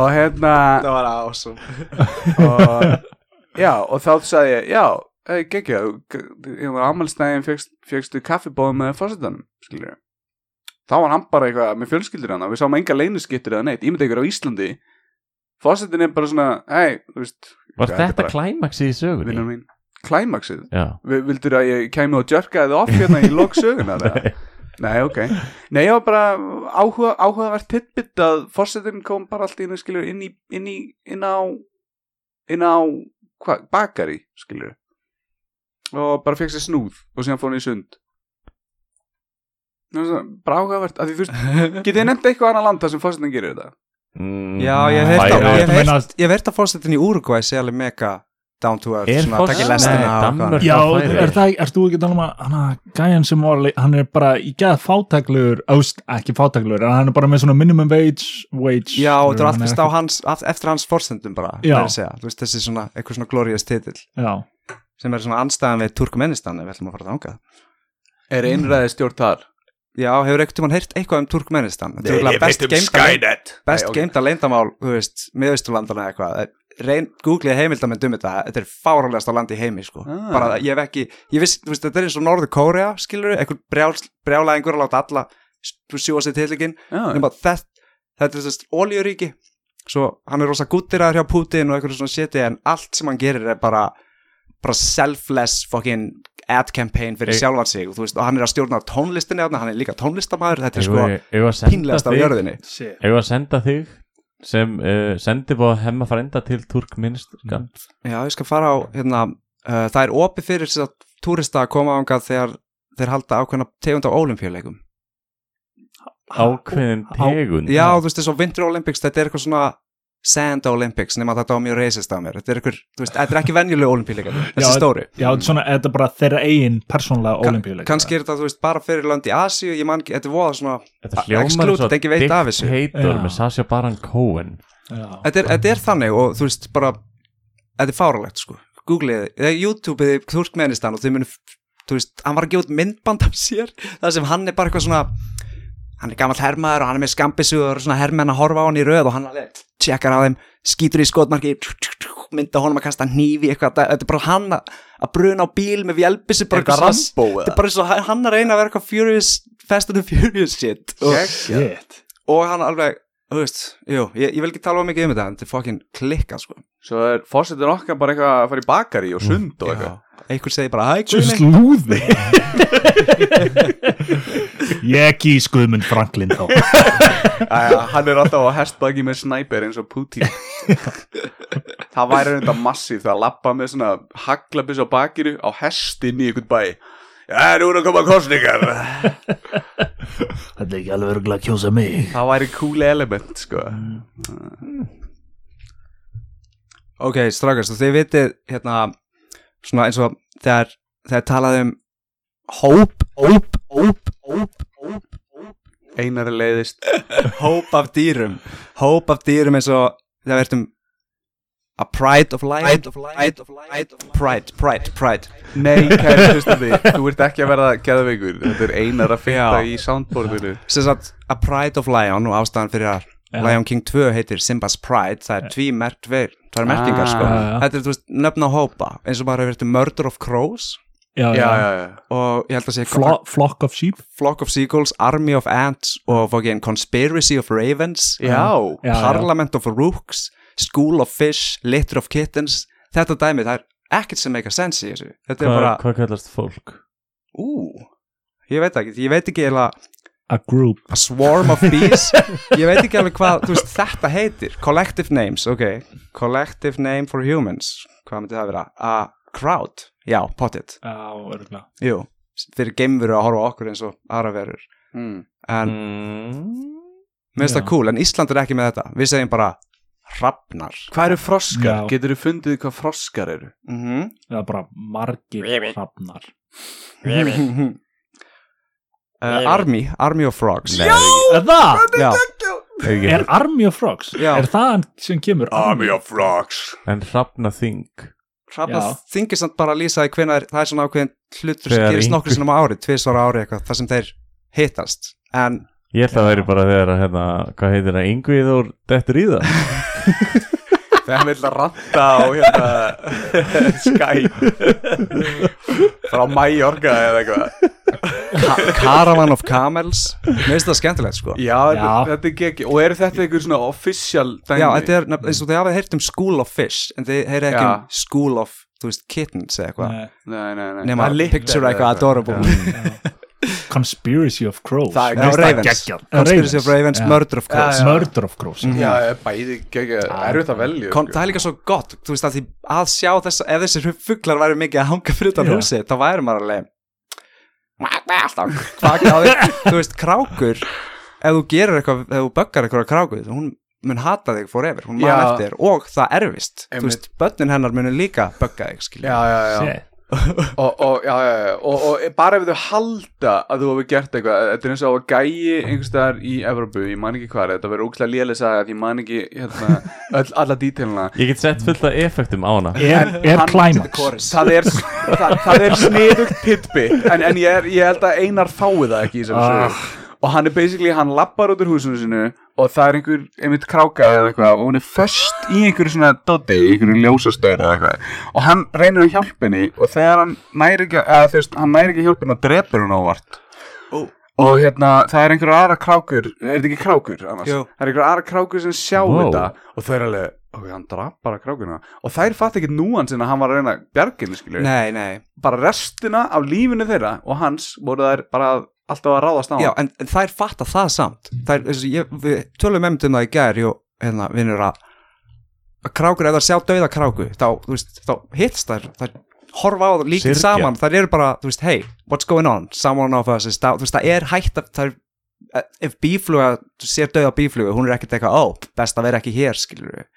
Og hérna Það var awesome. Og, já, og þá sagði ég já, hey, geggja ámælstæðin fegst, fegstu kaffibóð með fórsetanum skilur þá var hann bara eitthvað með fjölskyldur hann við sáum enga leyniskittur eða neitt, ég myndi ykkur á Íslandi. Fórsetin er bara svona hei, þú veist var þetta klæmaxi í sögunni? Klæmaksið vildur að ég kæmi og djörkaði þið off hérna í lok sögunar eða? Nei, ok. Nei, ég var bara áhuga, áhugavert tittbitt að fórsetin kom bara allt í einu, skilur, inn í, inn í, inn á, inn á, hvað, bakari, skilur. Og bara fekk sér snúð og síðan fór hann í sund. Bara áhugavert, að því þú veist, getið nefnt eitthvað annað land þar sem fórsetin gerir þetta? mm, Já, ég heyrt að fórsetin í Uruguay sé alveg mega down to earth Er svona takk í lestina Nei. Já, er það, erst þú ekki að tala um að hana, gæjan sem var, hann er bara í gæð fátæklugur, ást, ekki fátæklugur en hann er bara með svona minimum wage, wage Já, og þetta er hann allt fyrst á hans, eftir hans fórsendum bara, það er að segja, þú veist þessi svona, eitthvað svona glorious titill sem er svona anstæðan við Turkmenistan ef við ætlum að fara þangað. Er einræði stjórn þar? Já, hefur ekkert um hann heyrt eitthvað um Turkmenistan? Þetta er örugglega best geymda Skynet. best Nei, geimta leyndamál, þú veist, miðausturlandana eða eitthvað reyn, googlið heimildamenn um þetta þetta er fárálegasta land í heimi, sko. Ah. bara, ég hef ekki, ég viss, þú veist, þetta er eins og Norður Kórea, skilur, eitthvað brjál, brjálæðingur að láta alla sjúa sér tilíkin, Já, nema þetta þetta er þess olíuríki svo hann er rosa guttirar hjá Putin og eitthvað svona shiti en allt sem hann gerir er bara bara selfless fucking ad campaign fyrir sjálfan sig og, þú veist, og hann er að stjórna tónlistinni hann er líka tónlistamæður þetta er sko að pínlegast á þig- jörðinni. eigum við að senda þig sem uh, sendi búið hemma frænda til Turkministan Já, ég skal fara á hérna, uh, það er opið fyrir þess að túrista að koma ánga þegar þeir halda ákveðna tegund á olimpíuleikum ákveðin tegund? Já, þú veist, þess að Winter Olympics, þetta er eitthvað svona Sand Olympics, nema þetta var mjög reisist af mér. Þetta er eitthvað, þú veist, þetta er ekki venjuleg olimpíuleikar þessi Já, stóri. Já, svona, þetta er bara þeirra eigin persónlega olimpíuleik kannski er þetta, þú veist, bara fyrir lönd í Asíu ég man ekki, þetta er voða svona og enginn veit af þessu. Dictator Já. með Sasha Baron Cohen. Já, þetta er, þetta er þannig og þú veist, bara þetta er fáralegt, sko. Googleið, eða YouTubeið Turkmenistan og þau munu, þú veist, hann var að gefa út myndband af sér, það sem hann er bara eitthvað svona hann er gammal hermaður og hann er með skambissu og svona hermenn að horfa á hann í röð og hann alveg tjekkar á þeim, skýtur í skotmarki mynda honum að kasta hnífi eitthvað, þetta er bara hann að bruna á bíl með vélbissu bara Eitthvað eitthvað Rambo þetta er bara eins og hann að reyna að vera eitthvað furious, fast and furious shit. Og, shit og hann alveg, þú veist, jú, ég, ég vil ekki tala of mikið um þetta, þetta er fokkin klikkað sko. Svo er fórsetin okkar bara eitthvað að fara í bakari og sund og eitthvað. einhver segir bara, hæ, Svo slúði Ég ekki í skuðmund Franklin þá. Æja, hann er alltaf á hestbaki með snæper eins og Putin. Það væri reynda massíf það að lappa með svona haglabis á bakiru á hestin í einhvern bæ. Já, nú er að koma kostningar Þetta er ekki alveg örgulega að kjósa mig. Það væri cool element, sko. Ok, strákast, og þið vitið hérna, svona eins og þegar, þegar talað um hóp, hóp, hóp, hóp, hóp Einar er leiðist hóp af dýrum hóp af dýrum eins og það verðum a pride of life pride, pride, pride Nei, kæri hlustandi, þú ert ekki að verða geðveikur Þetta er einar að Já. í soundboardinu sem sagt a pride of lion og ástæðan fyrir að. Lion King 2 heitir Simba's Pride það er tví mert, tveir, tvær merkingar Ah. sko. Já. þetta er þú veist nöfn á hópa eins og bara hefur verið Murder of Crows Já, Já, já, og ég held að sé Flo Flock of sheep? Flock of Seagulls, Army of Ants og fókin Conspiracy of Ravens. Já, Já, já. Parliament of Rooks School of Fish, Litter of Kittens. Þetta dæmi, það er ekkert sem make a sense í þessu. Er bara, hvað kallast fólk? ú ég veit ekki, ég veit ekki eða A group. A swarm of bees. Ég veit ekki alveg hvað, þú veist, þetta heitir. Collective names, ok. Collective name for humans. Hvað myndi það vera, a crowd já, pottit, Já, örgulega jú fyrir geimveru að horfa á okkur eins og aðra verur mm. en Mm. Já. það cool, en Ísland er ekki með þetta við segjum bara hrafnar Hvað eru froskar? Já. Getur þú fundið hvað froskar eru? mhm Það er bara margir hrafnar uh, Army, Army of Frogs Nei, Er það? já, ekki, Er Army of Frogs? Já. Er það hann sem kemur? of frogs en hrafna þing hrafnar þingir samt bara að lýsa því hvenær það er svona ákveðin hlutur sem gerist nokkur sinnum á ári, tvisvar á ári eitthvað, þar sem þeir hittast. En Ég held að það væri bara þegar að, hérna, hvað heitir það, yngvið og dettur í það Þegar hann vil að ranta á hérna Skype frá Mallorca eða eitthvað Caravan of Camels Mér finnst það skemmtilegt sko Já, þetta, Já. þetta er geggi Og eru þetta einhver svona official dæmi? Já, þetta er eins og þið hafið heyrt um School of Fish en þið heyrið ekki Já. um School of, þú veist, Kittens eða eitthvað Nei. Nei, nei, nei nema er picture eitthvað adorable Conspiracy of Crows Það er Ravens. geggjað. Conspiracy of Ravens. Murder of Crows. Murder of Crows Mhm. Já, er bæði velja Kon, sko. það er líka svo gott, þú veist að því að sjá þess ef þessir fuglar væri mikið að hanga fyrir utan Já. húsi, þá væri maður alveg alltaf hvað gáði, þú veist, krákur ef þú gerir eitthvað, ef þú böggar eitthvað kráku, hún mun hata þig forever hún man Já. eftir og það erfist þú veist, börnin hennar munu líka bögga þig, skilja Og, og, já, já, já. Og, og bara ef þau halda að þú hefur gert eitthvað þetta er eins og að gæi einhvers staðar í Evrópu, ég man ekki hvað er, þetta verður ógæslega lélega saga því ég man ekki hérna, öll, alla dítilina Ég get sett fullt af effektum á hana Er, er Climax það er, það, það er sniðugt tidbit en, en ég, er, ég held að Einar fái það ekki í þessari Ah. sögu og hann er basically, hann lappar út úr húsinu sinu og það er einhver, einmitt kráka eða eitthvað og hún er föst í einhverju svona doddi, í einhverju ljósastöður eða eitthvað og hann reynir að hjálpa henni og þegar hann næri ekki, eða þú veist, hann næri ekki að hjálpa henni og drepur henni ávart Ó. og hérna, það er einhver aðra krákur er þetta ekki krákur annars? Jú. það er einhver aðra krákur sem sjá Wow. þetta og þau er alveg, ok, hann draf bara krákuna og þær fatt ekki núansinn að hann var að reyna bjarginni, skilju, Nei, nei bara restina af lífinu þeirra og hans voru þær bara alltaf að ráðast á Já, hann. en, en þær fatta það samt. Þær, þessi, ég, Við tölum með um það í gær og hérna, vinnur að að krákur, ef það sjá dauða kráku þá, þú veist, þá hitst þær þær horfa á það líka Syrgja. saman. Þær eru bara, þú veist, hey, what's going on? Someone of us is down, þú veist, það er hægt að þær, ef bífluga sér dauða bífluga, hún er ekkert eitthvað ó, best að vera ekki hér, skilur við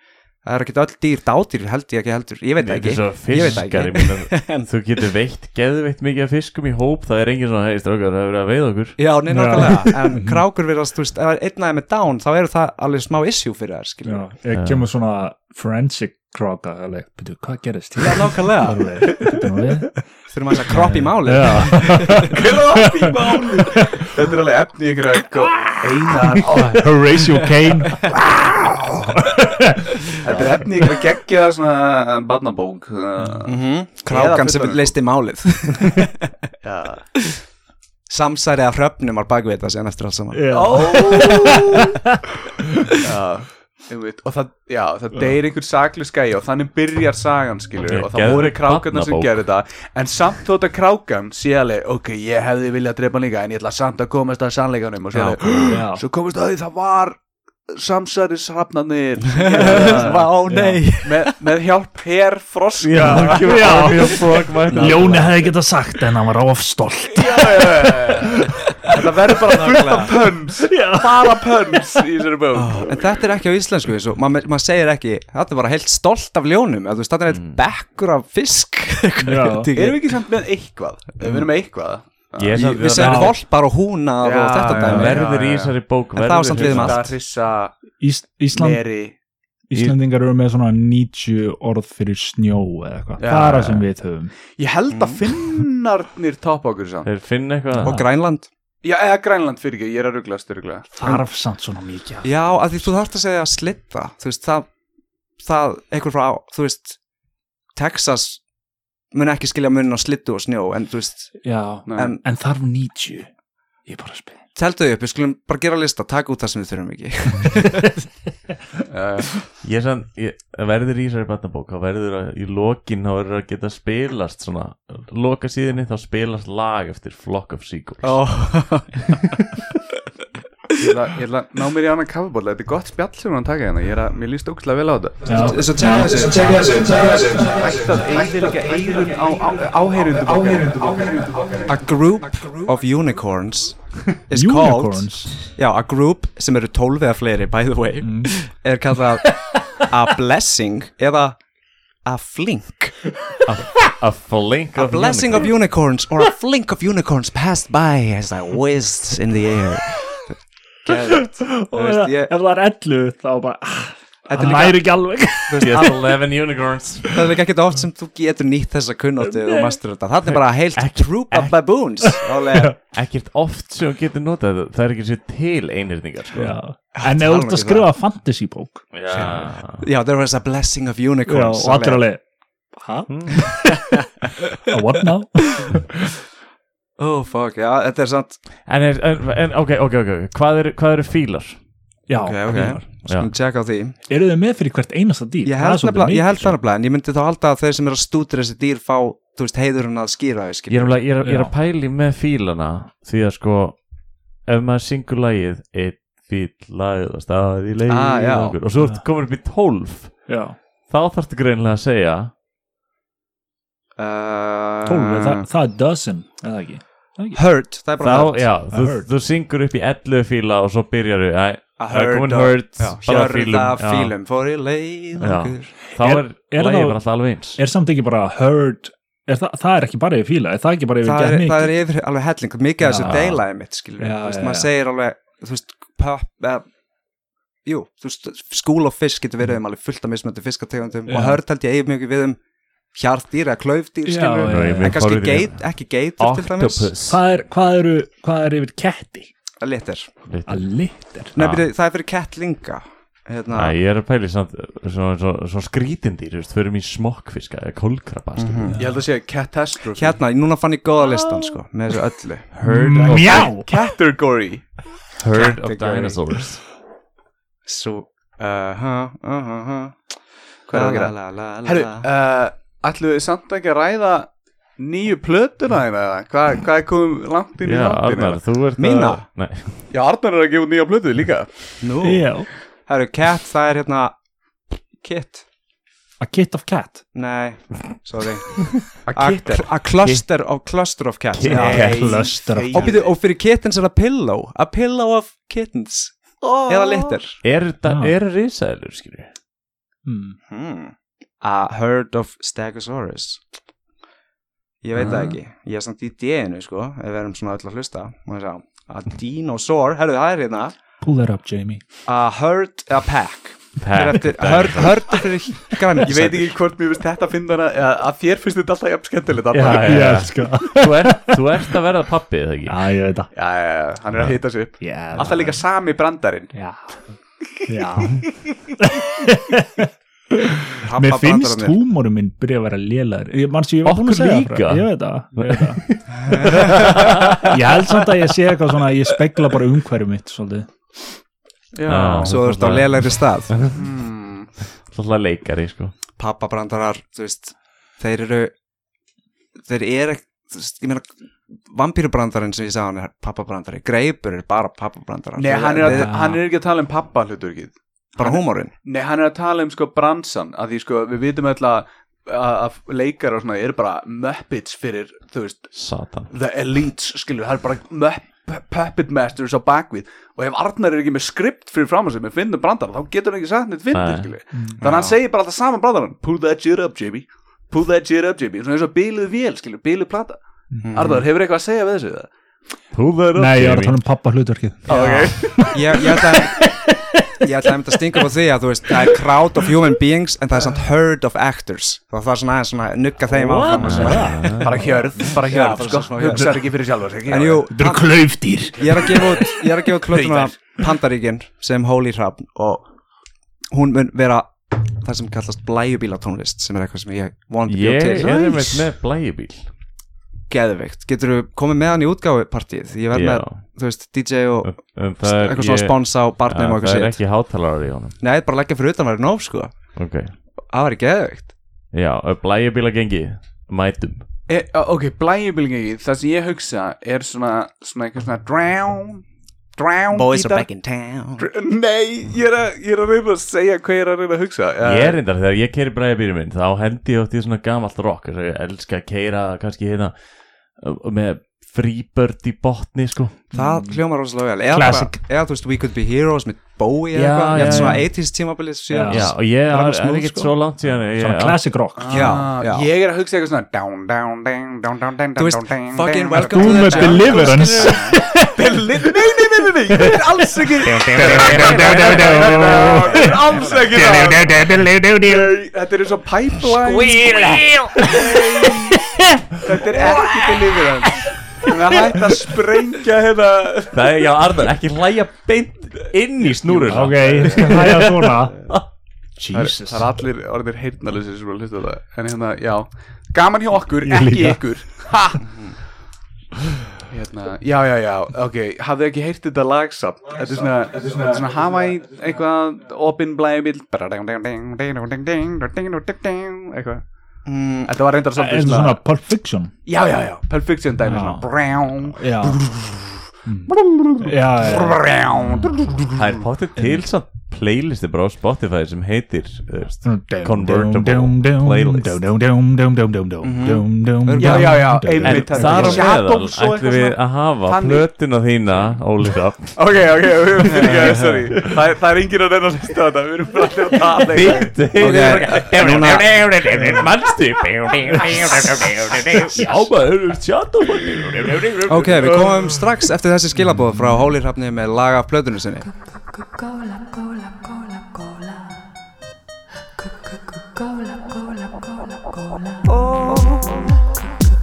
það er ekkert öll dýr, dádýr held ég ekki heldur. Ég veit það ekki, ég veit það ekki. meina, þú getur veitt geðveitt mikið af fiskum í hóp, það er engin svona, hei, strákar, það er verið að veiða okkur. Já, nei, nákvæmlega, en krákur virðast, þú veist, ef einn aðeins með down, þá eru það alveg smá issue fyrir þær, skilur Já, ég kemur svona forensic kráka alveg, byrju, hvað gerist? Já, nákvæmlega, þurfum að kropp í máli Já, Kropp í máli Þetta er alveg efni einar Horatio Kane Þetta er efni í einhverja geggjaða svona barnabók mm Krákan sem fullorðin. leisti málið. Samsæri af hröfnum bakvið þetta síðan eftir allt saman. Já, Já einmitt. og það, já, það deyr einhver saklus gæi og þannig byrjar sagan skilur Ok, og það voru geðveik krákarnar sem gerði þetta. En samt þótt að krákan sé alveg ok, ég hefði viljað drepa hann líka en ég ætla samt að komast að sannleikanum og svo komast að því það var samsæris hrafnarnir Vá, nei. Með, með hjálp her frosk Já, já. Ljóni hefði getað sagt en hann var ofstolt þetta verður bara fullt af pönns. Bara pönns í þessari bók. En þetta er ekki á íslensku Maður ma segir ekki, þetta er bara heilt stolt af ljónum þetta er heilt bekkur af fisk. Erum við ekki samt með eitthvað? Við erum með eitthvað Ég er samt Við segjum volpar og húnar og þetta dæmi. verður í þessari bók En það var samt við um verður allt. Ís, Ísland, Íslandingar eru með svona 90 orð fyrir snjó eða eitthvað. Það er það sem við höfum. Ég held að finnarnir topa okkur samt. Þeir finna eitthvað. Og Grænland. Já, eða Grænland fyrir ekki, ég er að rugglast rugglast Þarf samt svona mikið Já, að því þú þarfst að segja slitta Þú veist, það Það, einhver frá, þú veist Texas mun ekki skilja munin á slittu og snjó En þú veist, Já, en en þarf 90 Ég er bara að spila teltu þau upp, við skulum bara gera lista Taka út það sem við þurfum ekki. Uh, Ég sann, ég, verður í þessari barnabók þá verður að í lokin þá verður að geta spilast svona, loka síðinni þá spilast lag eftir Flock of Seagulls. Oh. ég, ætla, að ná mér í annan kaffibólla þetta er gott spjall sem hann taka hérna. Ég er að, mér líst ógæslega vel á þetta. Já, Svo tjekka þessu ætti að eiginlega eirun á, áheyrundum A group of unicorns is called Unicorns? Já, a group sem eru 12 eða fleiri by the way er kallað a blessing eða a flink. A flink A of blessing of unicorns or a flink of unicorns passed by as I whizzed in the air Geðvægt Ef það er 11 þá bara ah, Þetta Það næri ekki alveg. Þú veist, Yes, 11 unicorns. Það er líka ekkert oft sem þú getur nýtt þessa kunnáttu og mastur þetta. Það er bara heilt troop of baboons Ekkert oft sem þú getur notað þetta. Það er ekki sér til einhyrningar sko. En ef þú ert að skrifa fantasy bók Já. There was a blessing of unicorns og allir alveg Hæ? What now? Oh fuck, já, þetta er sant En, er, en, en ok, ok, ok Hvað eru hvað eru fílar? Já, Ok, ok, Já. skulum tjekka á því eru þið með fyrir hvert einasta dýr? Ég Það er held svolítið nefnilega, ég held mikið, það nefnilega En ég myndi þá halda að þeir sem eru að stútur þessi dýr fá, þú veist, heiðurinn að skýra þau Ég er, skilur. alveg- ég, er, ég er að pæli með fílana Því að sko Ef maður syngur lagið Eitt fíl lagið að staði leið Ah, já. Og svo ertu komin upp í 12 Já, Þá þarftu greinlega að segja uh, 12, það, það er dozen eða ekki? Hurt, það er bara hurt. já, þú, hurt. þú syngur upp í 11 fíla Og svo byrjar þú A Það er komin og- hurt bara fílum. Þá Er- er, er þá- bara alltaf alveg eins. Er samt ekki bara heard er það, það er ekki bara yfir fíla, er það ekki bara yfir það, er, mikið? það er yfir alveg helling Mikið af þessu deilaði mitt, skilur Já, Þú veist, maður segir alveg, þú veist, pop eða, Jú, þú veist, school of fish getur verið um alveg fullt af mismöndu fiskategundum. Og hört held ég eigið mjög við um hjartdýr eða já. En kannski geit, ekki geitur til dæmis. Hvað er, hvað eru, hvað er yfir ketti? Litter. Að litter? Nei, Já. byrju, það er fyrir kettlinga hérna, Æ, ég er að pæli samt svo, svo, svo skrítindir, þú veist, förum í smokkfiska eða kólkrabba mm Mhm. Ég held að segja catastrophe hérna, núna fann ég góða listan sko, með þessu öllu. Heard of, Mjá Category. Heard of dinosaurs. Svo, uh, huh, uh, huh, huh Hvað er að gera? Herru, la. ætlum við samt ekki að ræða nýju plötuna hérna eða? Hvað hvað er komum langt inn í Já, þáttinn Arnar, þú ert Mína? að Nei, Já, Arnar er að gefa út nýja plötu líka. Nú, Já. Herru, cat, það er hérna Kit, A kit of cat? Nei, sorry. A, kitter cl- a cluster of cluster of cats. Og, byrju, og fyrir kittens er það pillow. A pillow of kittens. Eða litter. Er þetta, Já. er risaðilur, skilju hmm. A herd of stegosaurus. Ég veit það Ah. ekki. Ég er samt í D-inu sko ef við erum svona öll að hlusta. Sjá. a dinosaur, herru það er hérna. Pull that up Jamie. A herd, a pack. Herd fyrir græn Ég veit ekki hvort mér finnst þetta að finna að þér finnst þetta alltaf jafn skemmtilegt Já, Arnar. já, já. elska Þú ert, þú ert að verða pappi, eða ekki? Já, ég veit það. Já, já, já, hann er að hita sig upp. Já, Alltaf líka sami brandarinn. Já. Já Mér finnst húmórum minn byrja að vera lélæður Ég manns ég var búin að Okkur segja líka? frá- Ég veit það, ég held samt að ég sé eitthvað svona Ég spegla bara umhverju mitt svolítið. Já. svo þú ert á lélegri stað. Hmm. Svolítið leikari, sko. Pappabrandarar, þeir eru þeir eru ekki, vampýrubrandarinn sem ég sagði hann er pappabrandari greipur er bara pappabrandarar. Nei, hann er, að, hann er ekki að tala um pappa hluturkið bara húmórin Nei, hann er að tala um sko bransan að því sko við vitum alltaf að, að leikar og svona eru bara muppets fyrir, þú veist, Satan. the elites skilur, það er bara puppet masters á bakvið. Og ef Arnar er ekki með skript fyrir fram að sig með finnum brandar þá getur hann ekki sagt neitt fyndið Nei. skilur þannig að hann segir bara alltaf saman brandarann. Pull that shit up Jamie, pull that shit up Jamie svona eins og bíluð vél skilur, bíluð plata. Arnar, hefur eitthvað að segja við þessu? eða? Pull that up, Nei, ég var að tala um pappa hlutverkið Ok, ég, ég ætla ég ætla að stinga upp á því að þú veist það er crowd of human beings en það er samt herd of actors. Þá það er svona aðeins svona að nugga þeim áfram bara hjörð, bara hjörð sko, hugsaður ekki fyrir sjálfur en jú, Þetta eru klaufdýr. Ég er að gefa út ég er að gefa út plötuna Pandaríkin sem Holy Hrafn og hún mun vera það sem kallast blæjubílatónlist sem er eitthvað sem ég vonandi bjóð Ég til. er einmitt með blæjubíl geðveikt, getur þú komið með hann í útgáfupartíð ég verð Já. með, þú veist, DJ og það er eitthvað svona spons á barnum Já, og Það er eitthvað sétt ekki hátalara í honum. Nei, bara leggja fyrir utan væri nóg sko. Ok. Það væri geðveikt. Já, blæjubíla gengi Mætum. E, ok, blæjubilgengi, það sem ég hugsa er svona, svona eitthvað svona drown, drown gítar. in town. Dr- Nei, ég er, að, ég er að reyna að segja hvað ég er að reyna að hugsa Ég er reyndar, þegar ég keiri bræðabýri minn þá hendi ég oft í svona með Freebird í botni sko það hljómar rosalega vel eða, Classic. bara, eða þú veist, We Could Be Heroes með Bowie eða Já, eitthvað, ég já, held svona já. 80s tímabilið Já, og ég er, smooth, er ekkert sko. svo langt Svona classic rock Ah, já. Ég er að hugsa eitthvað svona down, down, down, down, down, down, Þú veist, down, down, fucking down, welcome to the jungle. Deli- Nei, nei, nei, nei, nei, ég er alls ekki Ég er alls ekki það Nei, Þetta er eins og pipeline Þetta er ekki deliverance Það er hægt að sprengja hérna Það er, já, Arnar, ekki hlæja beint inn í snúruna Ok, ég skal hæja svona er- það er allir orðir heyrnalysir sem er að hlusta á það En hérna, já Gaman hjá okkur, ekki ykkur Ha Hérna, já, já, já, ok Hafðu ekki heyrt þetta lag samt Þetta er svona, þetta er svona, svona hafa í eitthvað Opin blæbill Eitthvað. Mm, Þetta var reyndar svolítið þetta svona Pulp Fiction? Já, já, já, Pulp Fiction dæmi Já. svona. Brown Já Já, já. Það er potið til samt playlisti bara á Spotify sem heitir Convertible Playlist Já, já, já, En þar á meðal ætlum við að hafa plötuna þína Rapp Ok, ok, Það er- er enginn að reyna að hlusta þetta Við erum bara allir að tala. Manstu Já maður Shadow ok, við komum strax eftir þessi skilabóð frá Holy Hrafni með laga af plötunni sinni Coca-Cola, cola, cola, cola. Coca-Cola, cola, cola, cola. Oh,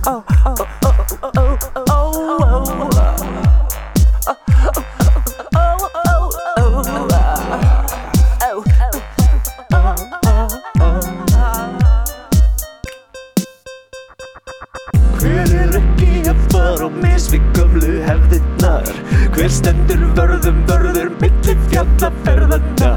oh, oh, oh, oh, oh, oh, oh. Oh, oh, oh, oh, oh. Hver er ekki að fara á mis við gömlu hefðinnar? Hver stendur vörðum vörður millir fjallaferðana?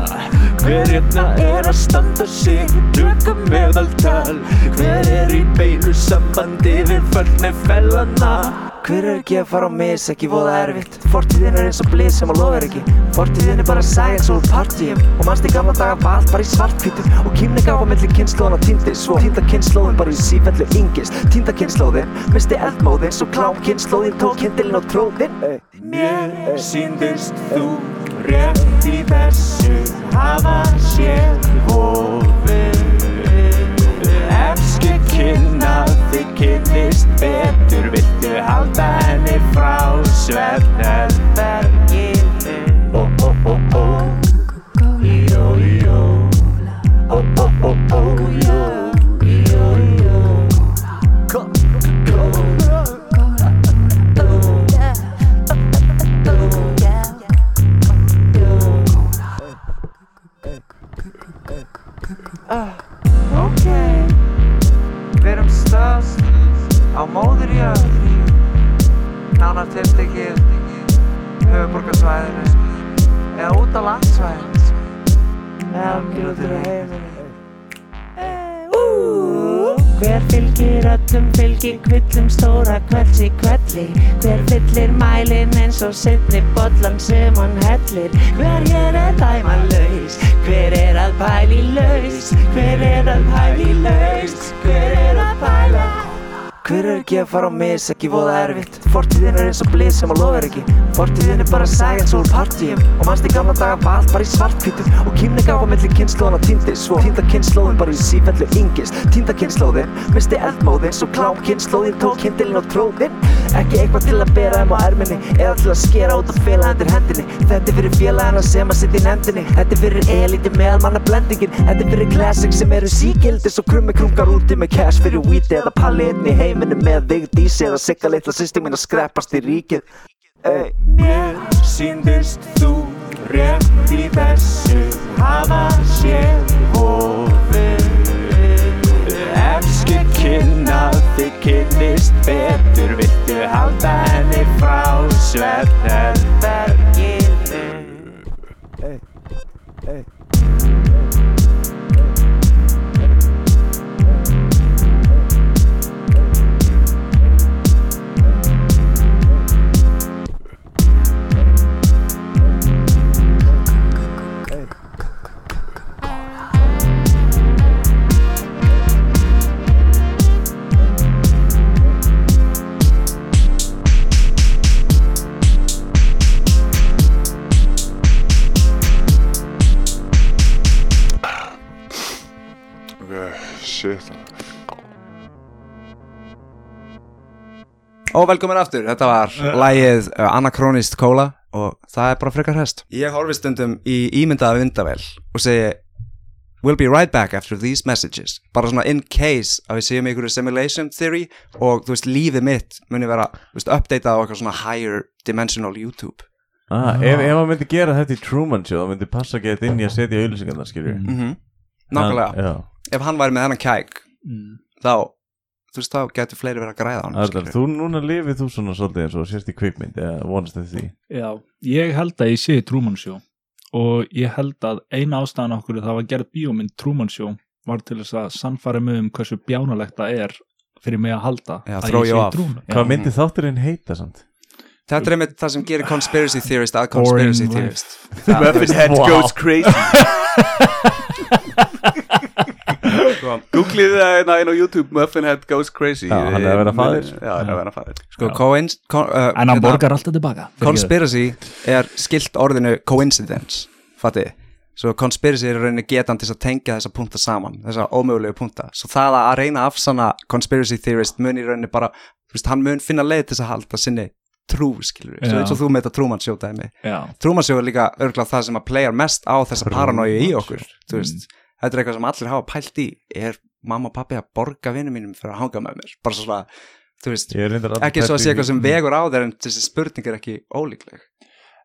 Hver hérna er að standa sig dröka meðaltal? Hver er í beinu sambandi við fölgni fellana? Hver er ekki að fara á mis, ekki voða erfitt. Fortíðin er eins og blíð sem að logar ekki. Fortíðin er bara og úr partíum. Og mannst í gamla daga var allt bara í svartkvítum Og kynni gaf á milli kynnslóðana týndi svo. Týnda kynnslóðin bara í sífellu yngist. Týnda kynnslóðin, misti eldmóðin Svo klám kynnslóðin tók kyndilin á tróðin Mér síndist þú rétt í þessu. Hafa séð hófið Efski kynna þig kynnist betur Viltu halda henni frá svefnherberginu? Ó, ó, ó, ó. Jó, jó Ó, ó, ó, ó, jó Jó, jó Coca-Cola fylgir kvillum stóra kvelds í kvelli. Hver fyllir mælin eins og setni bollan sem hann hellir? Hver er dæmanlaus Hver er að pæli laus? Hver er að pæli laus? Hver er að pæla Hver er ekki að fara á mis, ekki voða erfitt. Fortíðin er eins og blíð sem að logar ekki. Fortíðin er bara eins og úr partíum. Og mannst í gamla daga var allt bara í svartkvítum Og kynni gaf á milli kynnslóðana týndi svo. Týnda kynnslóðin bara í sífellu yngist. Týnda kynnslóðin, misti eldmóðin Svo klám kynnslóðin tók kyndilin á tróðin Ekki eitthvað til að bera þeim á erminni Eða til að skera út og fela undir hendinni. Þetta er fyrir félagana sem að sitja í nefndinni. Þetta er fyrir eliti meðal manna blendingin Þetta er fyrir classic sem eru síkildi Svo krummi krungar úti með cash fyrir weed Eða palli inn í heiminu með vigdísi Eða sigga litla sýsting mín að skreppast í ríkið. Ey, mér síndist þú rétt í þessu. Hafa séð hófið Efski kynna þig kynnist betur Viltu halda henni frá svefnherberginu. Ok, shit Og velkomin aftur, þetta var lægið uh, Anachronist Cola og það er bara frekar hest Ég horfi stundum í ímyndaða vindavel og segi We'll be right back after these messages. Bara svona in case að við séum einhverju simulation theory og þú veist lífið mitt muni vera, þú veist, updateað á eitthvað svona higher dimensional YouTube. Ah, ef, ef maður myndi gera þetta í Truman Show þá myndi passa að geta inn í að setja auðlýsingarna skilju mm -hmm. Nákvæmlega, Já. Ef hann væri með hennan kæk Mm. þá, þú veist, þá getur fleiri verið að græða á hann Arnar, þú núna lifið þú svona svolítið eins og sérst í kvikmynd eða vonast þetta því? Já, ég held að ég sé Show. Og ég held að eina ástæðan okkur það var gerð bíómynd Truman Show var til þess að sannfæra mig um hversu bjánalegt það er fyrir mig að halda Já, að throw ég sé Truman. Hvað myndi þátturinn heita samt? Þetta er einmitt það sem gerir conspiracy theorist að conspiracy theorist Crazy Googlið það hérna inn á YouTube Muffin Head goes crazy. Já, hann er að vera faðir. Já, hann er að vera faðir. Sko, coinc uh, En hann hérna, borgar alltaf tilbaka Conspiracy er skilt orðinu coincidence Fatið Svo conspiracy er í rauninni getan til að tengja þessa punta saman Þessa ómögulegu punta. Svo það að reyna að afsanna conspiracy theorist mun í rauninni bara Þú veist, hann mun finna leið til þess að halda sinni trú, skilur við Svo eins og þú með þetta Truman Show dæmi. Já, Truman Show er líka örglað það sem að playar mest á þessa paranói í okkur Þú veist, þetta er eitthvað sem allir hafa pælt í. Er mamma og pappi að borga vinnum mínum fyrir að hanga með mér? Bara svo svona, þú veist ekki svo að sé eitthvað sem vegur á þeir en þessi spurning er ekki ólíkleg.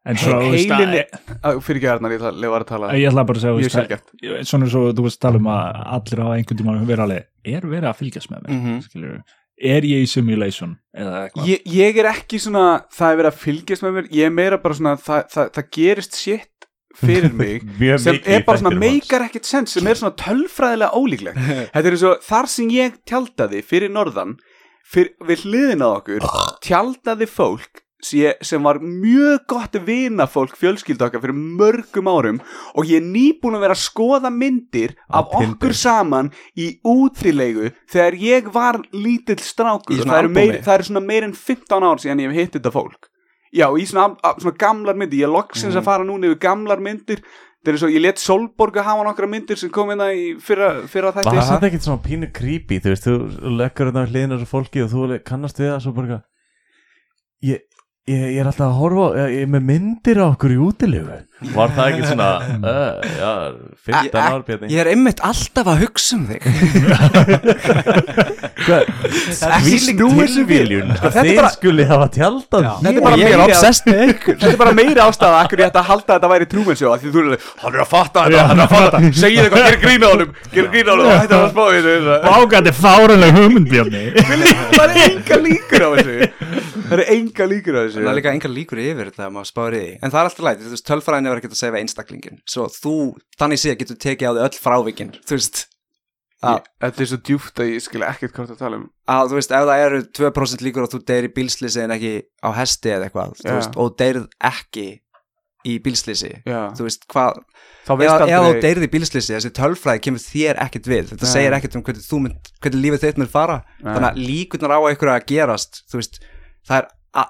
En svo þú veist, Heilin að- Fyrir ekki Arnar, ég ætla að lefa að tala. Ég ætla bara að segja Svona svo þú veist tala um að allir hafa einhvern tímann verið alveg Er verið að fylgjast með mér Mhm. skilur, er ég í simulation eða eitthvað? Ég, ég er ekki svona það er verið að fylgjast með mér. Ég er meira bara svona það, það, það gerist shit fyrir mig sem er bara svona meikar ekkert sens sem er svona tölfræðilega ólíklegt. Þetta er eins og þar sem ég tjaldaði fyrir norðan fyr, við hliðin á okkur tjaldaði fólk sem var mjög gott vina fólk fjölskyldu okkar fyrir mörgum árum og ég er nýbúin að vera að skoða myndir af okkur saman í útilegu þegar ég var lítill strákur. Það eru, meir en 15 ár síðan ég hef hitt þetta fólk já, í svona, svona gamlar myndir. Ég er loksins Mhm. að fara núna yfir gamlar myndir. Það er svo, ég let Solborg að hafa nokkra myndir sem kom hérna í fyrra, fyrra Var það ekkert svona pínu creepy Þú veist, þú leggur þetta við hliðina þessu fólki og þú kannast við það eitthvað, ég, ég, ég er alltaf að horfa á- ég, ég er með myndir á okkur í útilegu Var það ekki svona uh, Já, 15 ár bjarni? Ég er einmitt alltaf að hugsa um þig. Því tilviljun. að Þetta er þið bara- skuli hafa tjaldað Þetta er bara ég er meiri að- obsessed með ykkur. Þetta er bara meiri ástæða Akkur ég ætti að halda að þetta væri trúmensjó Því þú er alveg, hann er að fatta þetta Hann er að fatta, segið eitthvað, gerir grín á honum Gerir grín á honum og hættir að spá í þessu. Vágat er fáranlega hugmyndbjörni Það er enga líkur á þessu Það er enga líkur á þessu. Það er líka engar líkur yfir þetta maður spáir í því. En það er alltaf lægt, þú veist, tölfræðin er ekki að segja einstaklingin Svo þú, þannig sé getur tekið á því öll frávíkin Þú veist. Að, Ég- Þetta er svo djúft að ég skilja ekkert hvað það tala um. Að þú veist, ef það eru 2% líkur að þú deyri bílslýsi en ekki á hesti eða eitthvað þú veist, og deyrið ekki í bílslýsi þú veist, hvað, eða, þú deyrið í bílslýsi þessi tölfræði kemur þér ekkert við. Þetta Nei. segir ekkert um hvernig, hvernig lífið þitt mun fara. Nei. þannig að líkurnar á einhverju að gerast þú veist, það er a,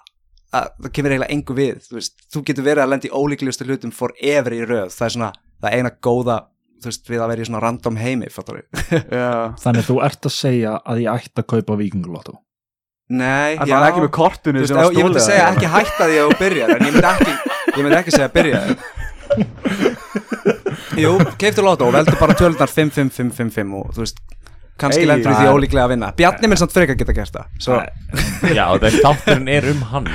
a, það kemur eiginlega engu við þú, veist, þú getur verið að lenda í ólíklegustu hlutum forever í röð, það er svona það eina góða, þú veist, við að vera í svona random heimi, fattar við Já. Þannig að þú ert að segja að ég ætti að kaupa vikingulotto Nei, ef- ég myndi segja ekki hætta því að þú byrjar en ég myndi ekki, ég myndi ekki segja byrja Jú, keiftu lóta og veldu bara tölunar 5, 5, 5, 5, 5 og þú veist kannski lendur í því það er- ólíklega að vinna. Bjarni minn samt frekar geta gert það Já, þetta þátturinn er um hann.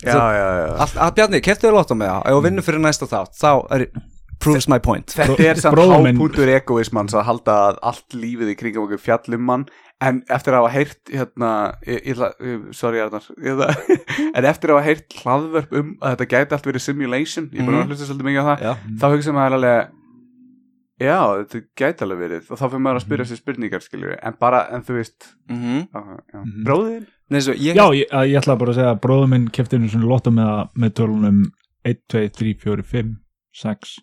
Já, já, já. Allt, að Bjarni, keiftu lóta með það. Ef þú vinnur fyrir næsta þátt, þá er proves my point. Þetta er samt hápunktur egoismans að halda að allt lífið í kringum okkur fjallum mann. En eftir að hafa heyrt hérna, ég, ætla- sorry Arnar en eftir að hafa heyrt hlaðvörp um að þetta gæti allt verið simulation ég er búin Mhm. að hlusta svolítið mikið á það þá hugsa maður alveg já, þetta gæti alveg verið. Og þá fyrir maður að spyrja sér spurningar skiljur en bara, en þú veist mm -hmm. já. Mhm. bróðin Nei, svo, ég, Já, ég, ég ætla bara að segja að bróður minn kefti einu svona lotta með, með tölunum 1, 2, 3, 4, 5, 6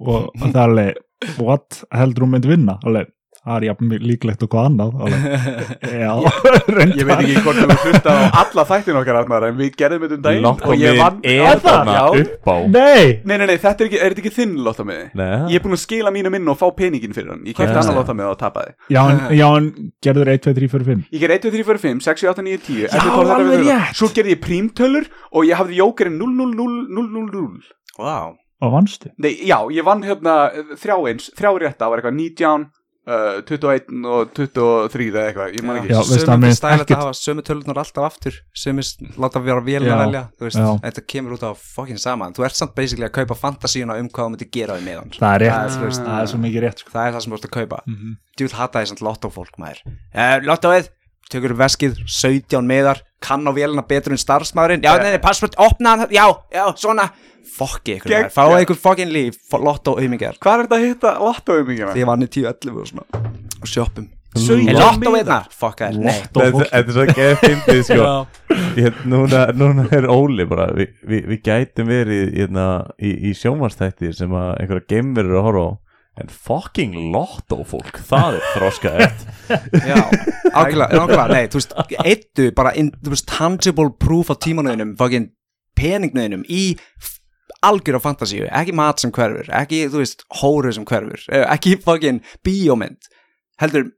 og það er alveg what? Heldur hún myndi vinna? Alveg, það er jafn líklegt og hvað annað alveg, já, ég veit ekki hvort þú hlusta á alla þættin okkar Arnar en við gerðum þetta um daginn og ég vann Lottómiðin er þarna Já. upp á. Nei, Nei, nei, nei, þetta er ekki, er þetta ekki þinn lotamiði? Nei, Ég er búin að skila mínu minn og fá peningin fyrir hann. Ég Hvað annar lotamiði og tapaði. Já, já, en gerður 1, 2, 3, 4, 5 Ég ger 1, 2, 3, 4, 5, 6, 7, 8, 9, 10 Já, alveg rétt. Svo gerði ég prímtölur og ég hafði jókerinn 0, 0, 0, 0, 0, 0 wow. og vannstu? Nei, já, ég vann hérna þrjá eins, þrjá rétta var eitthvað 19, uh, 21 og 23 eða eitthvað Ég man ekki. Já, minnst stæla ekkert- þetta hafa sömu tölunar alltaf aftur Sumir láta vera vélina Já, velja veist, þetta kemur út á fokkin saman Þú ert samt basically að kaupa fantasíuna um hvað þú myndir gera við meðan Það er rétt, Það er, veist, það er svo mikið rétt sko. Það er það sem þú ert að kaupa. Mm -hmm. Djúl hata því samt lottófólk maður. Uh, Lottóið, tökur veskið 17 meðar, kann á vélina betur en starfsmaðurinn. Já, nei, nei, passvort, opna hann Já, já, svona. Fokki fáið ykkur fokkin líf Lottó auðmingar Hvað er þetta að hitta lottóið mikið Því ég vann í 10-11 og svona. Og sjoppum. Sautján Er lottóið miðar. þarna? Fokka þér, nei Þetta þetta er svo geð fyndið sko ég, núna, núna er Óli bara við, við, við gætum verið hérna, í, í sjónvarstætti sem að einhverja geimverur eru að horfa á en fucking lotto fólk það er þroska eftir Já, ákveðlega, ákveðlega, nei, þú veist, eittu bara, in, þú veist, tangible proof á tímanöðinum, fokkin peningnöðinum í algjör á fantasíu, ekki mat sem hverfur, ekki, þú veist, hóru sem hverfur, eh, ekki fokkin bíómynd, heldur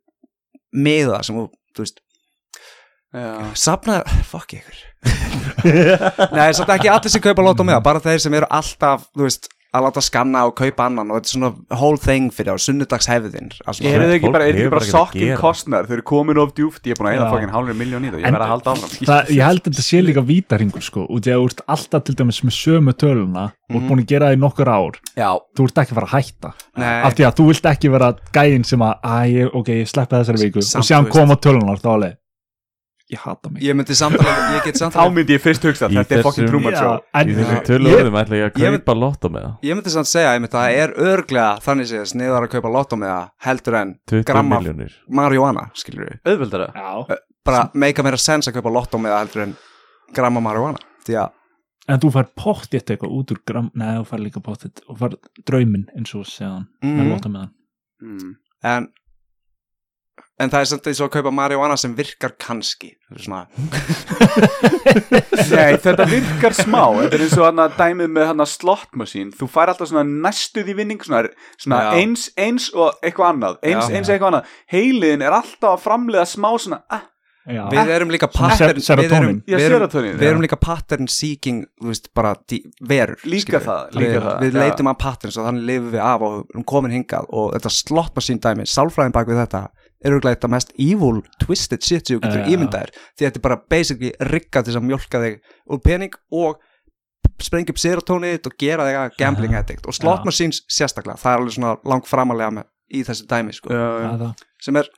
miða sem, þú veist, Já, safna, fokk ykkur. nei, samt ekki allir sem kaupa lóta miða, bara þeir sem eru alltaf, þú veist, að láta skanna og kaupa annan og þetta er svona whole thing fyrir á sunnudagshefðin. er þetta ekki bara, er þetta hefur ekki bara sokkin kostnar Þau eru komin of djúft, ég er búin að Já. fokkin hálfur miljón í það Ég En- verð að halda áfram. það, ég held að þetta sé líka vítaringur sko, að þú ert alltaf til dæmis með sömu töluna og ert búin að gera það í nokkur ár. Já, þú ert ekki að fara að hætta. Nei. af því að þú vilt ekki vera gæinn sem að, ok, ég sleppa þessari viku. Samt, og þú veist. koma töluna þá alveg, ég hata mig. Ég myndi samtala, ég get Þá myndi ég fyrst hugsa Þetta er fokkin en Í þessum Já. tölu Ég- orðum ætla ég að kaupa lotto með það. Ég myndi samt segja, ég myndi, það er örglega þannig séð sniðar að kaupa lotto með það heldur en 20 gramma marihuana, skilur við Auðveldara. Já. bara meika meira sens að kaupa lotto með það heldur en gramma marihuana því að en þú fær pottið eitthvað út úr gram nei, þú fær líka pottið þú fær drauminn eins og segðan með mm, lóta með hann. Mm. en en það er samt eins og að kaupa marihuana sem virkar kannski. Er Nei, þetta virkar smá. Þetta er eins og hann að dæmið með hann að slot machine. Þú fær alltaf svona næstuð í vinning Svona, svona eins, eins og eitthvað annað. Eins, Já. eins og eitthvað annað. Heiliðin er alltaf að framleiða smá svona ah, Já. við erum líka pattern ser- við erum. Já, við erum, við erum líka pattern seeking þú veist, bara dí, verur Líka það, líka við, það, við já. leitum að patterns og þannig lifum við af og erum komin hingað. Og þetta slott machine dæmi, sálfræðin bak við þetta er auðvitað þetta mest evil twisted shit sem þú getur Já. ímyndaðir því þetta er bara basically rigga til að mjólka þig úr pening og sprengja upp serotónið og gera þig að gambling addict. Og slot machines sérstaklega, það er alveg svona lang framalega í þessu dæmi sko, það. sem er,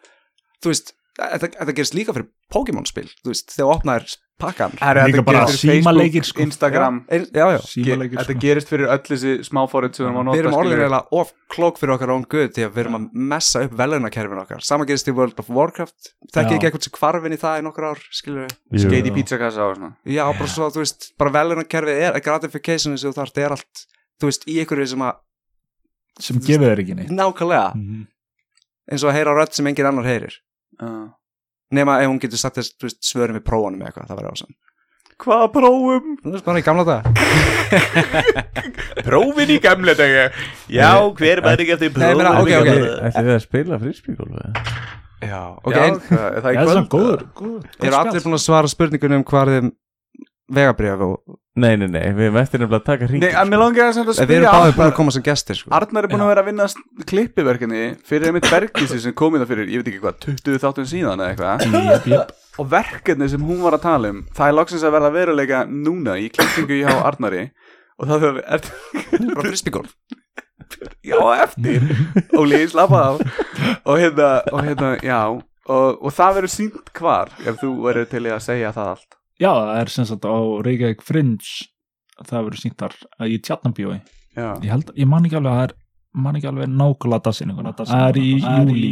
þú veist þetta, þetta gerist líka fyrir Pokémon spil þú veist, þegar þú opnaðir pakkan Líka bara símaleikir, sko. Instagram já, já, já. Símaleikir, Þetta sko. gerist fyrir öll þessi smáfórið sem við erum að nota við erum orðin skilurðu. eiginlega of klók fyrir okkar own good því að við erum að messa upp velunakerfin okkar sama gerist í World of Warcraft þekkið Já. ekki eitthvað sem kvarfin í það í nokkur ár. Skeiti pizzakassa og svona já bara svo þú veist bara velunakerfið er gratification sem þú þarft er allt þú veist í einhverju sem að sem gefur þér ekki neitt nákvæmlega Mhm. eins og að heyra rödd sem engin annar heyrir Já. nema ef hún getur sagt þess þú veist, svörum við prófunum eða eitthvað það verður ásam Hvaða prófum? þú veist bara í gamla dag Prófin í gamla daga? Já, hver var ekki eftir Nei, ég meina, ok, ok. Ætli þið að spila fríspíkólfi já. Ok, Já, það, er er kvöld. svona góður, góður eru allir búin að svara spurningunum hvað er þeim vegabrjöf og Nei, nei, nei, við erum eftir nefnilega að taka Nei, hringir að mér langar að við erum spyrja báðið búin að koma sem gestir sko. Arnar er búin að vera að vinna klippiverkinni fyrir einmitt Bergísi sem kom í það fyrir, ég veit ekki hvað, 20 þáttun síðan eða eitthvað. Og verkefni sem hún var að tala um það er loksins að verða veruleika núna í klippingu hjá Arnari. Og það er, er bara frisbygólf já, eftir. Óli, slappa á og hérna, og hérna, já. Og, og það verður sínt hvar ef þú verður til í að segja það allt já, það er sem sagt á Reykjavík Fringe. Það verður sýnt þar að í tjarnabíói já, ég held, ég man ekki alveg að það er man ekki alveg nákvæmlega dassininguna það er í júli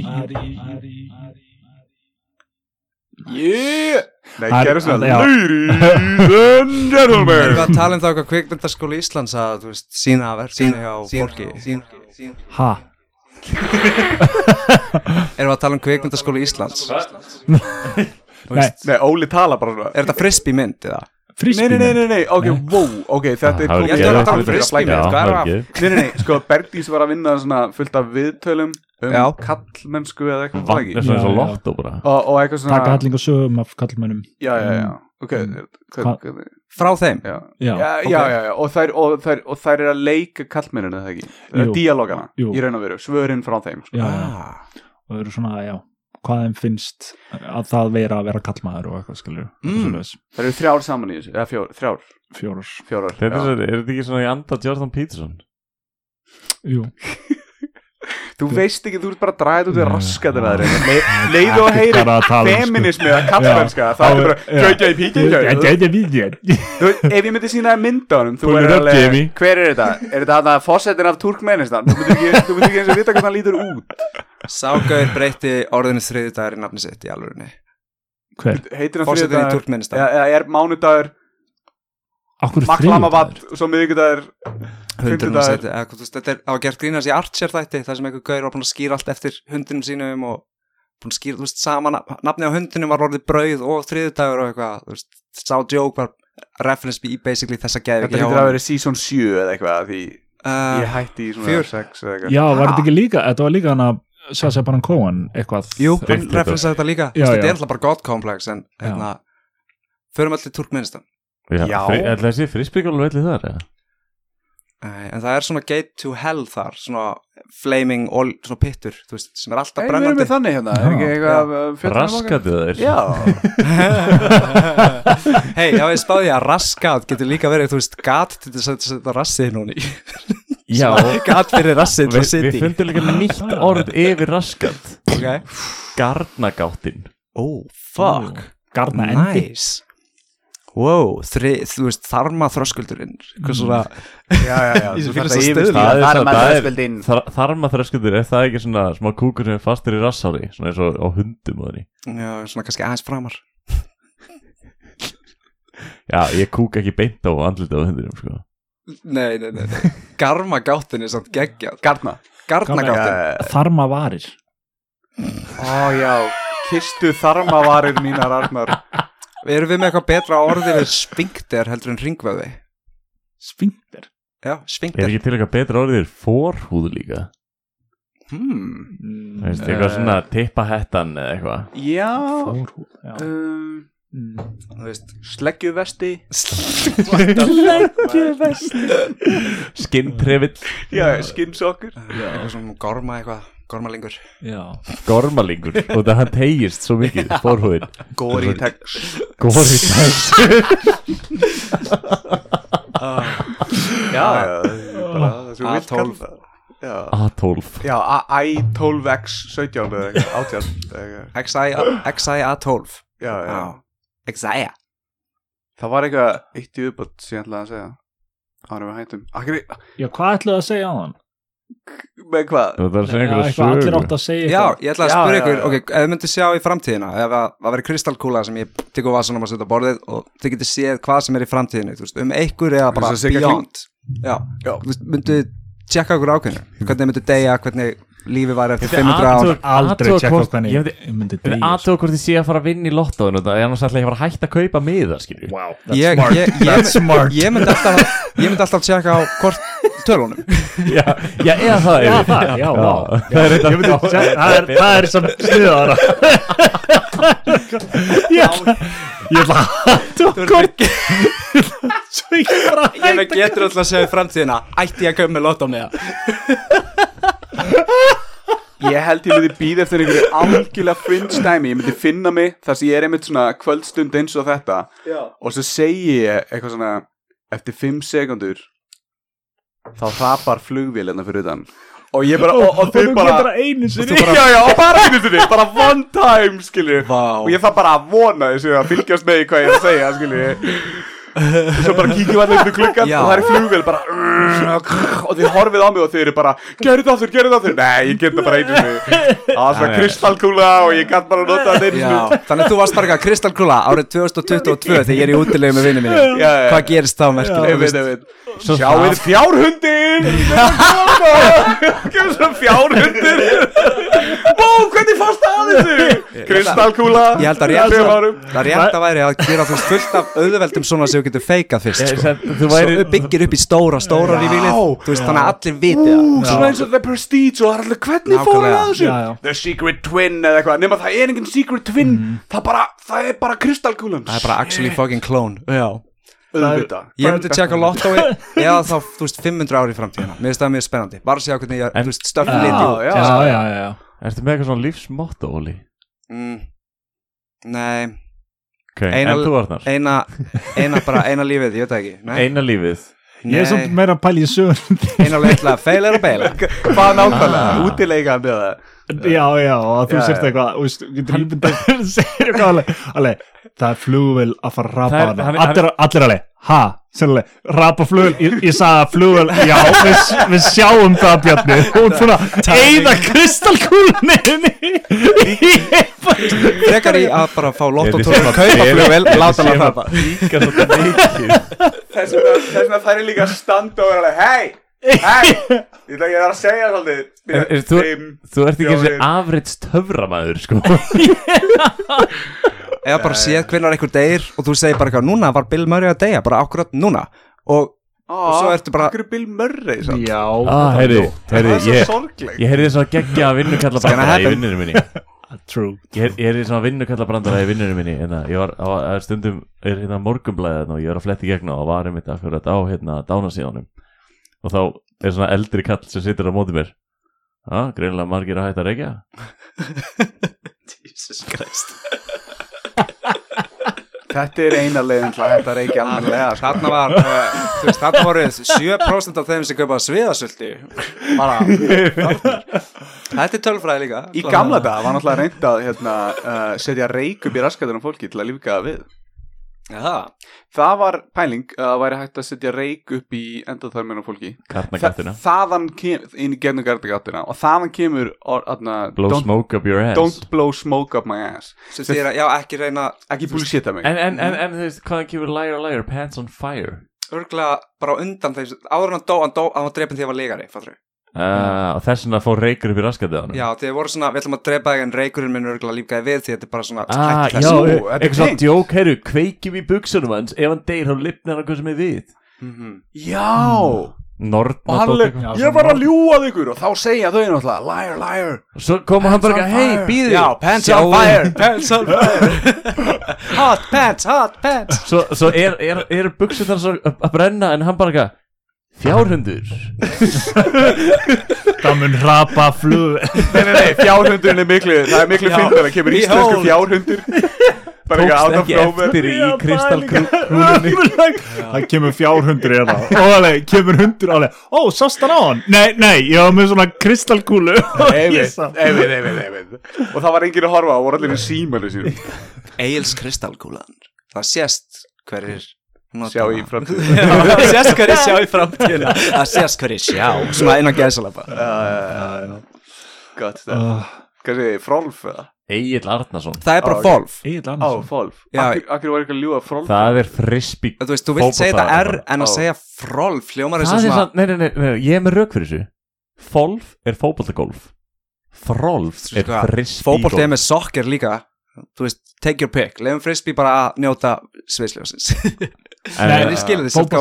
yeah Nei, Það er- gerðu svona já. Ladies and gentlemen. Erum við að tala um það hvað kvikmyndaskóli Íslands að þú veist, sína verkefni á fólki. ha, Erum við að tala um kvikmyndaskóli Íslands nei, Nei, Óli tala bara svona Er þetta frisbee mynd eða? Nei, nei, nei, nei, nei, ok, Nei. wow, ok, þetta er komið Ég ætla að tala um frisbee Já, mynd, hvað er það Nei, nei, nei, sko, Bergdís var að vinna svona fullt af viðtölum um Já. kallmennsku eða eitthvað það er svona og lotto bara og, og eitthvað svona taka helling og sögum af kallmönnum Já, já, já, ok Mm. hvað- Hvað- hvað- Frá þeim? Já, já, já, ok. já, já, já, og þær, og, þær, og þær er að leika kallmennina það ekki Jú. í raun og veru, svörin frá þeim sko. já, já. Ah. og þau eru svona, já hvað þeim finnst að það vera að vera kallmaður og eitthvað skilur Mm. Það eru þrjár saman í þessu, eða fjór, þrjár, fjórar fjórar er, er þetta ekki svona í anda Jordan Peterson? Jú. Þú veist ekki, þú ert bara að draga þetta út í Nei. raskatir að þeir Leiðu að heyri um, sko. feminismi eða kallmennska Það er bara, kjökja í píkja er ef ég myndi sína það mynd á honum Þú up, alveg, hver er þetta? Er þetta þarna fósettin af Turkmenistan? Þú myndir ekki, þú myndir ekki eins og vita hvernig hann lítur út. Ságauður breyti orðinu þriðudagur í nafni sitt í hver? Heitir hann Eða eða er mánudagur, Akkur maklamavad Svo miðvikudagur Hundurinn þú veist, Þetta er á að gert grínast í Archer þætti þar sem einhver gaur var búin að skýra allt eftir hundinum sínum og búin að skýra, þú veist, sama nafn- nafni á hundinum var orðið brauð og þriðudagur og eitthvað, þú veist, sá joke var reference í basically þessa geði Þetta heitir að vera season 7 eða eitthvað Því uh, ég hætti í svona fjör. 6 eða eitthvað. Já, var þetta ekki líka, þetta var líka hann að Sasha Baron Cohen eitthvað Jú, hann Dictator. referenceaði þetta líka. Þetta er alltaf bara God complex en hérna, förum allir Turkmenistan Já, Já. fri- ætli það sé fríspíkólfi velli þar eða? En það er svona gate to hell þar svona flaming oil, svona pittur þú veist, sem er alltaf Nei, við erum brennandi. við þannig hérna Er ekki eitthvað uh, fjöllum okkar? Raskatu þeir Já. Hei, já ég spáði að raskat getur líka verið, þú veist, gat til þess að setja rassið núni Já, gat fyrir rassið til við, að setja við í fundum líka nýtt orð yfir raskat. Ok, Garnagáttin. Oh, fuck. Garna endi Nice Wow, þri, þú veist, þarma þröskuldurinn Hvað svona Já, já, já Ég Þú finn þarft svo að stuðla. yfirskýra Það er Það er svo- með það er- þröskuldinn Þar, Þarma þröskuldur, er það ekki svona smá kúkur sem er fastur í rassári Svona eins og á hundum og þannig Já, svona kannski aðeins framar. Já, ég kúk ekki beint á andlita á hundinum sko. Nei, nei, nei, nei. Garma gáttin er samt geggjað. Garna. Garna Já, gáttin já, já. þarma varir Ó já. Kistu þarmavarir mínar Arnar Erum við með eitthvað betra orði við spingter heldur en ringvöði? spingter Já, Er spingter ekki til eitthvað betra orðið fórhúð líka? Hmm. Þú veist, eitthvað svona tippahettan eða eitthvað? Já fórhúð já. um, Þú veist Sleggjuvesti. Skinntrefill. Já, skinnsokkur. Eitthvað svona gorma eitthvað Gormalingur. Já. Gormalingur Og það hann tegist svo mikið Fórhúðin Góri tex Góri tæs Já, já bara það sem þú vilt A12. kalla það. Já, A12 já A- I12X 17 eða eitthvað, 18 eða eitthvað. XIA12 Já, já. XIA Það var eitthvað eitt í uppbútt sem ég ætlaði að segja. Árum við hættum. Akkur, já, hvað ætlaðu að segja á hann? Með hvað? Það er að segja Já, einhverja eitthvað allir átt að segja Já, ég ætla að spyrja ykkur. Ok, ef þið myndir sjá í framtíðina Ef að, það væri kristalkúla sem ég tekur vasunum að setja á borðið og þið getur séð hvað sem er í framtíðinu þú veist, um einhver eða bara beyond. Já, Já. myndu tjekka okkur ákveðinu hvernig þið myndu deyja, hvernig lífi væri eftir Þetta er 500 ár? aldrei tjekka hvort- hvernig Ég myndi- ég myndi Þetta er aðtöða hvort ég sé að fara að vinna í lottóinu Það er annars ætla ég að fara að hætta að kaupa miða tölunum. Já, já, eða það Já, það, já, vá. Það er Ég myndi, þetta það er, það er sem sniðara. Ég ég ætla að hvort svo ég bara ég með getur alltaf að segja í framtíðina ætti ég að kaupa með lotto með Ég held ég myndi býða eftir einhverju algjörlega fringe dæmi Ég myndi finna mig þar sem ég er einmitt svona kvöldstund eins og þetta. Já. Og svo segi ég eitthvað svona Eftir 5 sekundur Þá hrapar flugvél hérna fyrir utan. Og ég bara, og, og og þau þú bara getur að einu sinni Já, já, og bara einu sinni, bara one time, skilju Vá. Og ég þarf bara að vona þessu að fylgjast með í hvað ég er að segja, skilju Og svo bara kíkjum allir út í klukkan og það er flugvél bara Og þið horfið á mig og þið eru bara Gerðu það aftur, gerðu það aftur. Nei, ég get það bara einu Það var svona kristalkúla og ég gætt bara að nota það einu þannig að þú varst bara kristalkúla árið 2022 þegar ég er í útilegu með Já, já. Hvað gerist þá merkilega? Veit Sjáuð fjárhundin Kemur svo fjárhundir Ó, hvernig fannst það að þessu? Kristalkúla Ég held að rétt, að væri að gera þú fullt af auðveldum svona sem getur feikað fyrst sko. þú væri- Svo byggir upp í stóra, stóra í vilið Þú veist þannig að allir viti það. Svona eins og The Prestige og það er allir hvernig fóru Nákvæmlega. að þessu. The Secret Twin eða eitthvað nema það er engin Secret Twin það, bara, það er bara kristalkúlan Það er bara actually fucking clone. Já Ég myndi tjekka lottói eða þá, þú veist, 500 ári í framtíðina. Mér finnst það mjög spennandi. Bara að sjá hvernig ég, þú veist, stöfn liti já. Ertu með eitthvað svona lífsmotto, Óli? mm, Nei, Ok, Eina- en þú Arnar? eina, eina bara, eina lífið, ég veit ekki. Nei, Eina lífið. Ég er samt meira að pæla í sögun eina leitla, feil er að beila hvað nákvæmlega, útileikan eða já, já, og þú já. eitthvað þú veist, getur ímyndað segir eitthvað alveg, alveg það er flugvél að fara að Það er- rapa hann hana er- allir, allir alveg, ha, sérlega rapa flugvél, ég, ég sagði að flugvél já, við, við sjáum það Bjarni. Hún svona, eða kristalkúlunni Frekar í að bara fá Ég er og kaupa ég er- flugvel, ég láta hann það svona mikið. Þess vegna þær er líka að standa og vera alveg hei, hei ég ætla ekki að segja svolítið. Er- er þú- Fimm, Þú ert ekki þessi fjórir. afrits töframæður, sko. Eða bara séð hvernig einhver deyr og þú segir bara eitthvað, núna var Bill Murray að deyja, bara akkurat núna. Og og svo ertu bara- Akkur er Bill Murray samt? já, Ah, heyrðu, Það er svo ég sorgleg Ég heyrði svona geggja vinnukalla gonna brandara í happen. vinnunum minni. True. Ég heyrði- ég heyrði svona vinnukalla brandara í vinnunum minni en ég var á á- stundum er hérna morgunblæðið og ég var að fletti gegna og var einmitt akkurat á hérna dánasíðanum og þá er svona eldri kall sem situr á móti mér. Já, greinilega margir að hætta að reykja. Jesus Christ. Þetta er eina leiðin til að þetta er ekki almennilega. Sko. Þarna var, uh, þú veist, þarna voru 7% af þeim sem kaupa sviðasöldi bara Þetta er tölfræði líka. Í gamla dag var náttúrulega reynd að hérna, uh, setja reik upp í raskatunum fólki til að lífgaða við Já, Það var pæling að það væri hægt að setja reik upp í endaþarminu fólki. Þa, Þaðan kemur, inn í gennum gardagattina og þaðan kemur or, atna, Blow don't, smoke up your ass. don't blow smoke up my ass. Sem þýr að, já, ekki reyna Ekki bullshita mig. En, en, en, en þú veist, hvaðan kemur liar, liar, pants on fire? Örglega bara undan þeim áður hann dó, hann dó, hann var drepin því að hann var legari fattur uh, Og þess vegna fór reykur upp í raskatið á hann Já, þeir voru svona, við ætlum að drepa þig en reykurinn minn örglega lífgæði við því þetta er bara svona Ah, já, er eitthvað svona djók, heyrðu, kveikjum í buksunum hans Ef hann deyr, þá lifnar hann hvað sem er við. Mhm. Já! Nortna Og hann dót leik, eitthvað. ég var að ljúa þig og þá segja þau náttúrulega liar, liar. Svo koma hann bara on eitthvað, hei, fire." býðu Já, pants on fire, pants on fire. Hot pants, hot pants. Svo, svo er, er, er buksunar svo að að brenna En hann bara eitthvað Fjárhundur. Það mun hrapa flug. Nei, nei, nei, fjárhundurinn er miklu Það er miklu Já. fyndar að kemur íslensku fjárhundur. Bara of ekki nowhere eftir í kristalkrúlunni Það kemur fjárhundur hérna. Og alveg, kemur hundur alveg. Ó, sást hann á hann? Nei, nei, ég var með svona kristalkúlu Og það var enginn að horfa á, voru allir í símanu sínum Egil's kristallkúlan. Það sést hverjir Sjá í hana. framtíð Já, Það sést hverjir sjá í framtíðina. Það sést hverjir sjá. Svona innan gæðsalapa Gott Hvað segir þið, Frolf eða? Egil Arnason. Það er bara ok. Volf Egil Já. Akkur var ekki að ljúa Frolf? Það er frisbee Þú veist, þú vilt segja þetta R Fótbolta- en að segja Það og er svona nei, nei, nei, nei, ég er með rauk fyrir þessu. Folf er fótboltagolf. Frolf er frisbee Fótbolt er með sokker líka. Þú veist, take your pick. Leifum frisbee bara að njóta sviðsljósins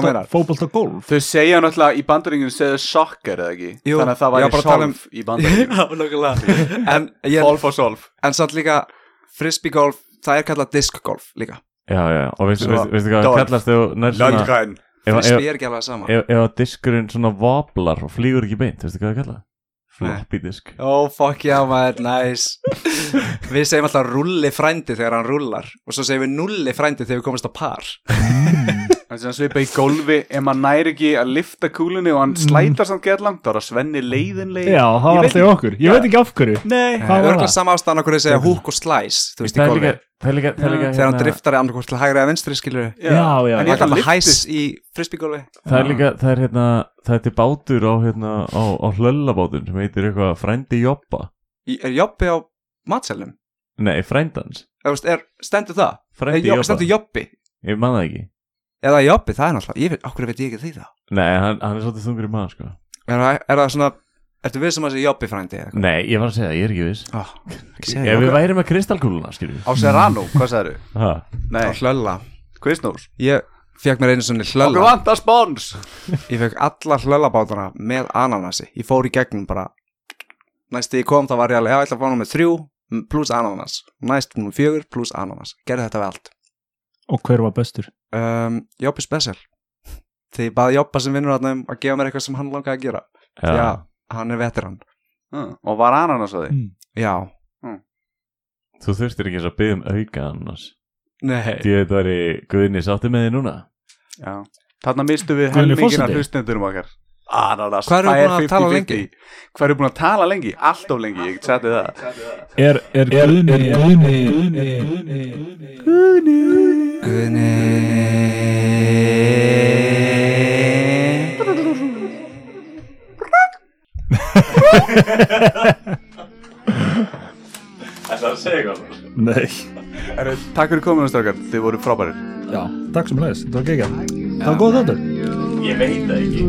Meinar. Fótbolta golf Þau segja náttúrulega í bandaríkinu segja soccer eða ekki? Jú, Þannig að það væri bara tala um- solf í ég, Solf og solf en samt líka frisbee golf, það er kallað disc golf líka. Já, já, og veistu, hvað kallast ef, Frisbee er ekki alveg sama. ef, ef að diskurinn svona voblar og flýgur ekki beint, veistu hvað það kallað? Floppy disk Oh fuck já maður, nice. Við segjum alltaf rulli frændi þegar hann rullar Og svo segjum við nulli frændi þegar við komumst á par Það sem svipa í gólfi Ef maður næri ekki að lifta kúlunni Og hann slætar samt gett langt Þá er að svenni leiðinleið Já, það var alltaf í okkur. Ég veit ekki af hverju. Nei. Hvað var Örgulega það? sama ástæðan okkur að segja húk og slæs Þú veist í Það er golfi. líka, það er líka, það er líka Þegar hann hérna- driftar í annarkvort til hægri eða vinstri skilur Já, já, En Það ég er kann alltaf hæs í frisbeegolfi Það er líka, það er hérna Það er til bátur á hérna á, á hlöllabátun sem heitir eitthvað frændi jobba. Er jobbi á matselnum? Nei, frændans. Er, stendur það? Er, Frændi jobb, jobba. stendur jobbi? Ég man það ekki Eða jobbi, það er náttúrulega Ég veit, okkur veit ég ekki því það Nei, hann, hann er svolítið þungur í maður sko. Er, það- er það svona Ertu við sem að segja jobbi frændi? eða eitthvað? Nei, ég var að segja, ég er ekki viss. Segja Ef við væri með kristalkúluna, skilju Á Serrano, hvað sagður? Ha, Nei, Á hlölla. Quiznos Ég fekk mér einu svona Okkur hlölla vantar spons. Ég fekk alla hlöllabátana með ananasi. Ég fór í gegnum bara Næst ég kom það var ég alveg Já, ég ætla að fá nummer þrjú m, Plus ananas. Næst nummer fjögur plus ananas. Gerði þetta við allt. Og hver var bestur? Um, Jobbi special Því ég baði Jobba sem vinnur þarna um að gefa mér eitthvað sem hann langaði að gera. Já. Já, hann er veteran. Ah, Og var ananas á því? Mm. Já. Þú þurftir ekki eins að byggja um auka annars. Nei. Því að þetta var í Guðni sátti með því núna? Já. Þarna mistu við helmingina hlustendurum okkar Ananas Hvað tala 50-50. lengi? Hvað við búin að tala lengi? Allt of lengi, ég þið það. Er, er Guðni Guðni Guðni Það er að segja hvað Nei. Heru, Takk fyrir kominu strákar, þið voru frábærir. Já, takk sem leðis, þetta var geggjað. Það var góð þáttur. Ég veit það ekki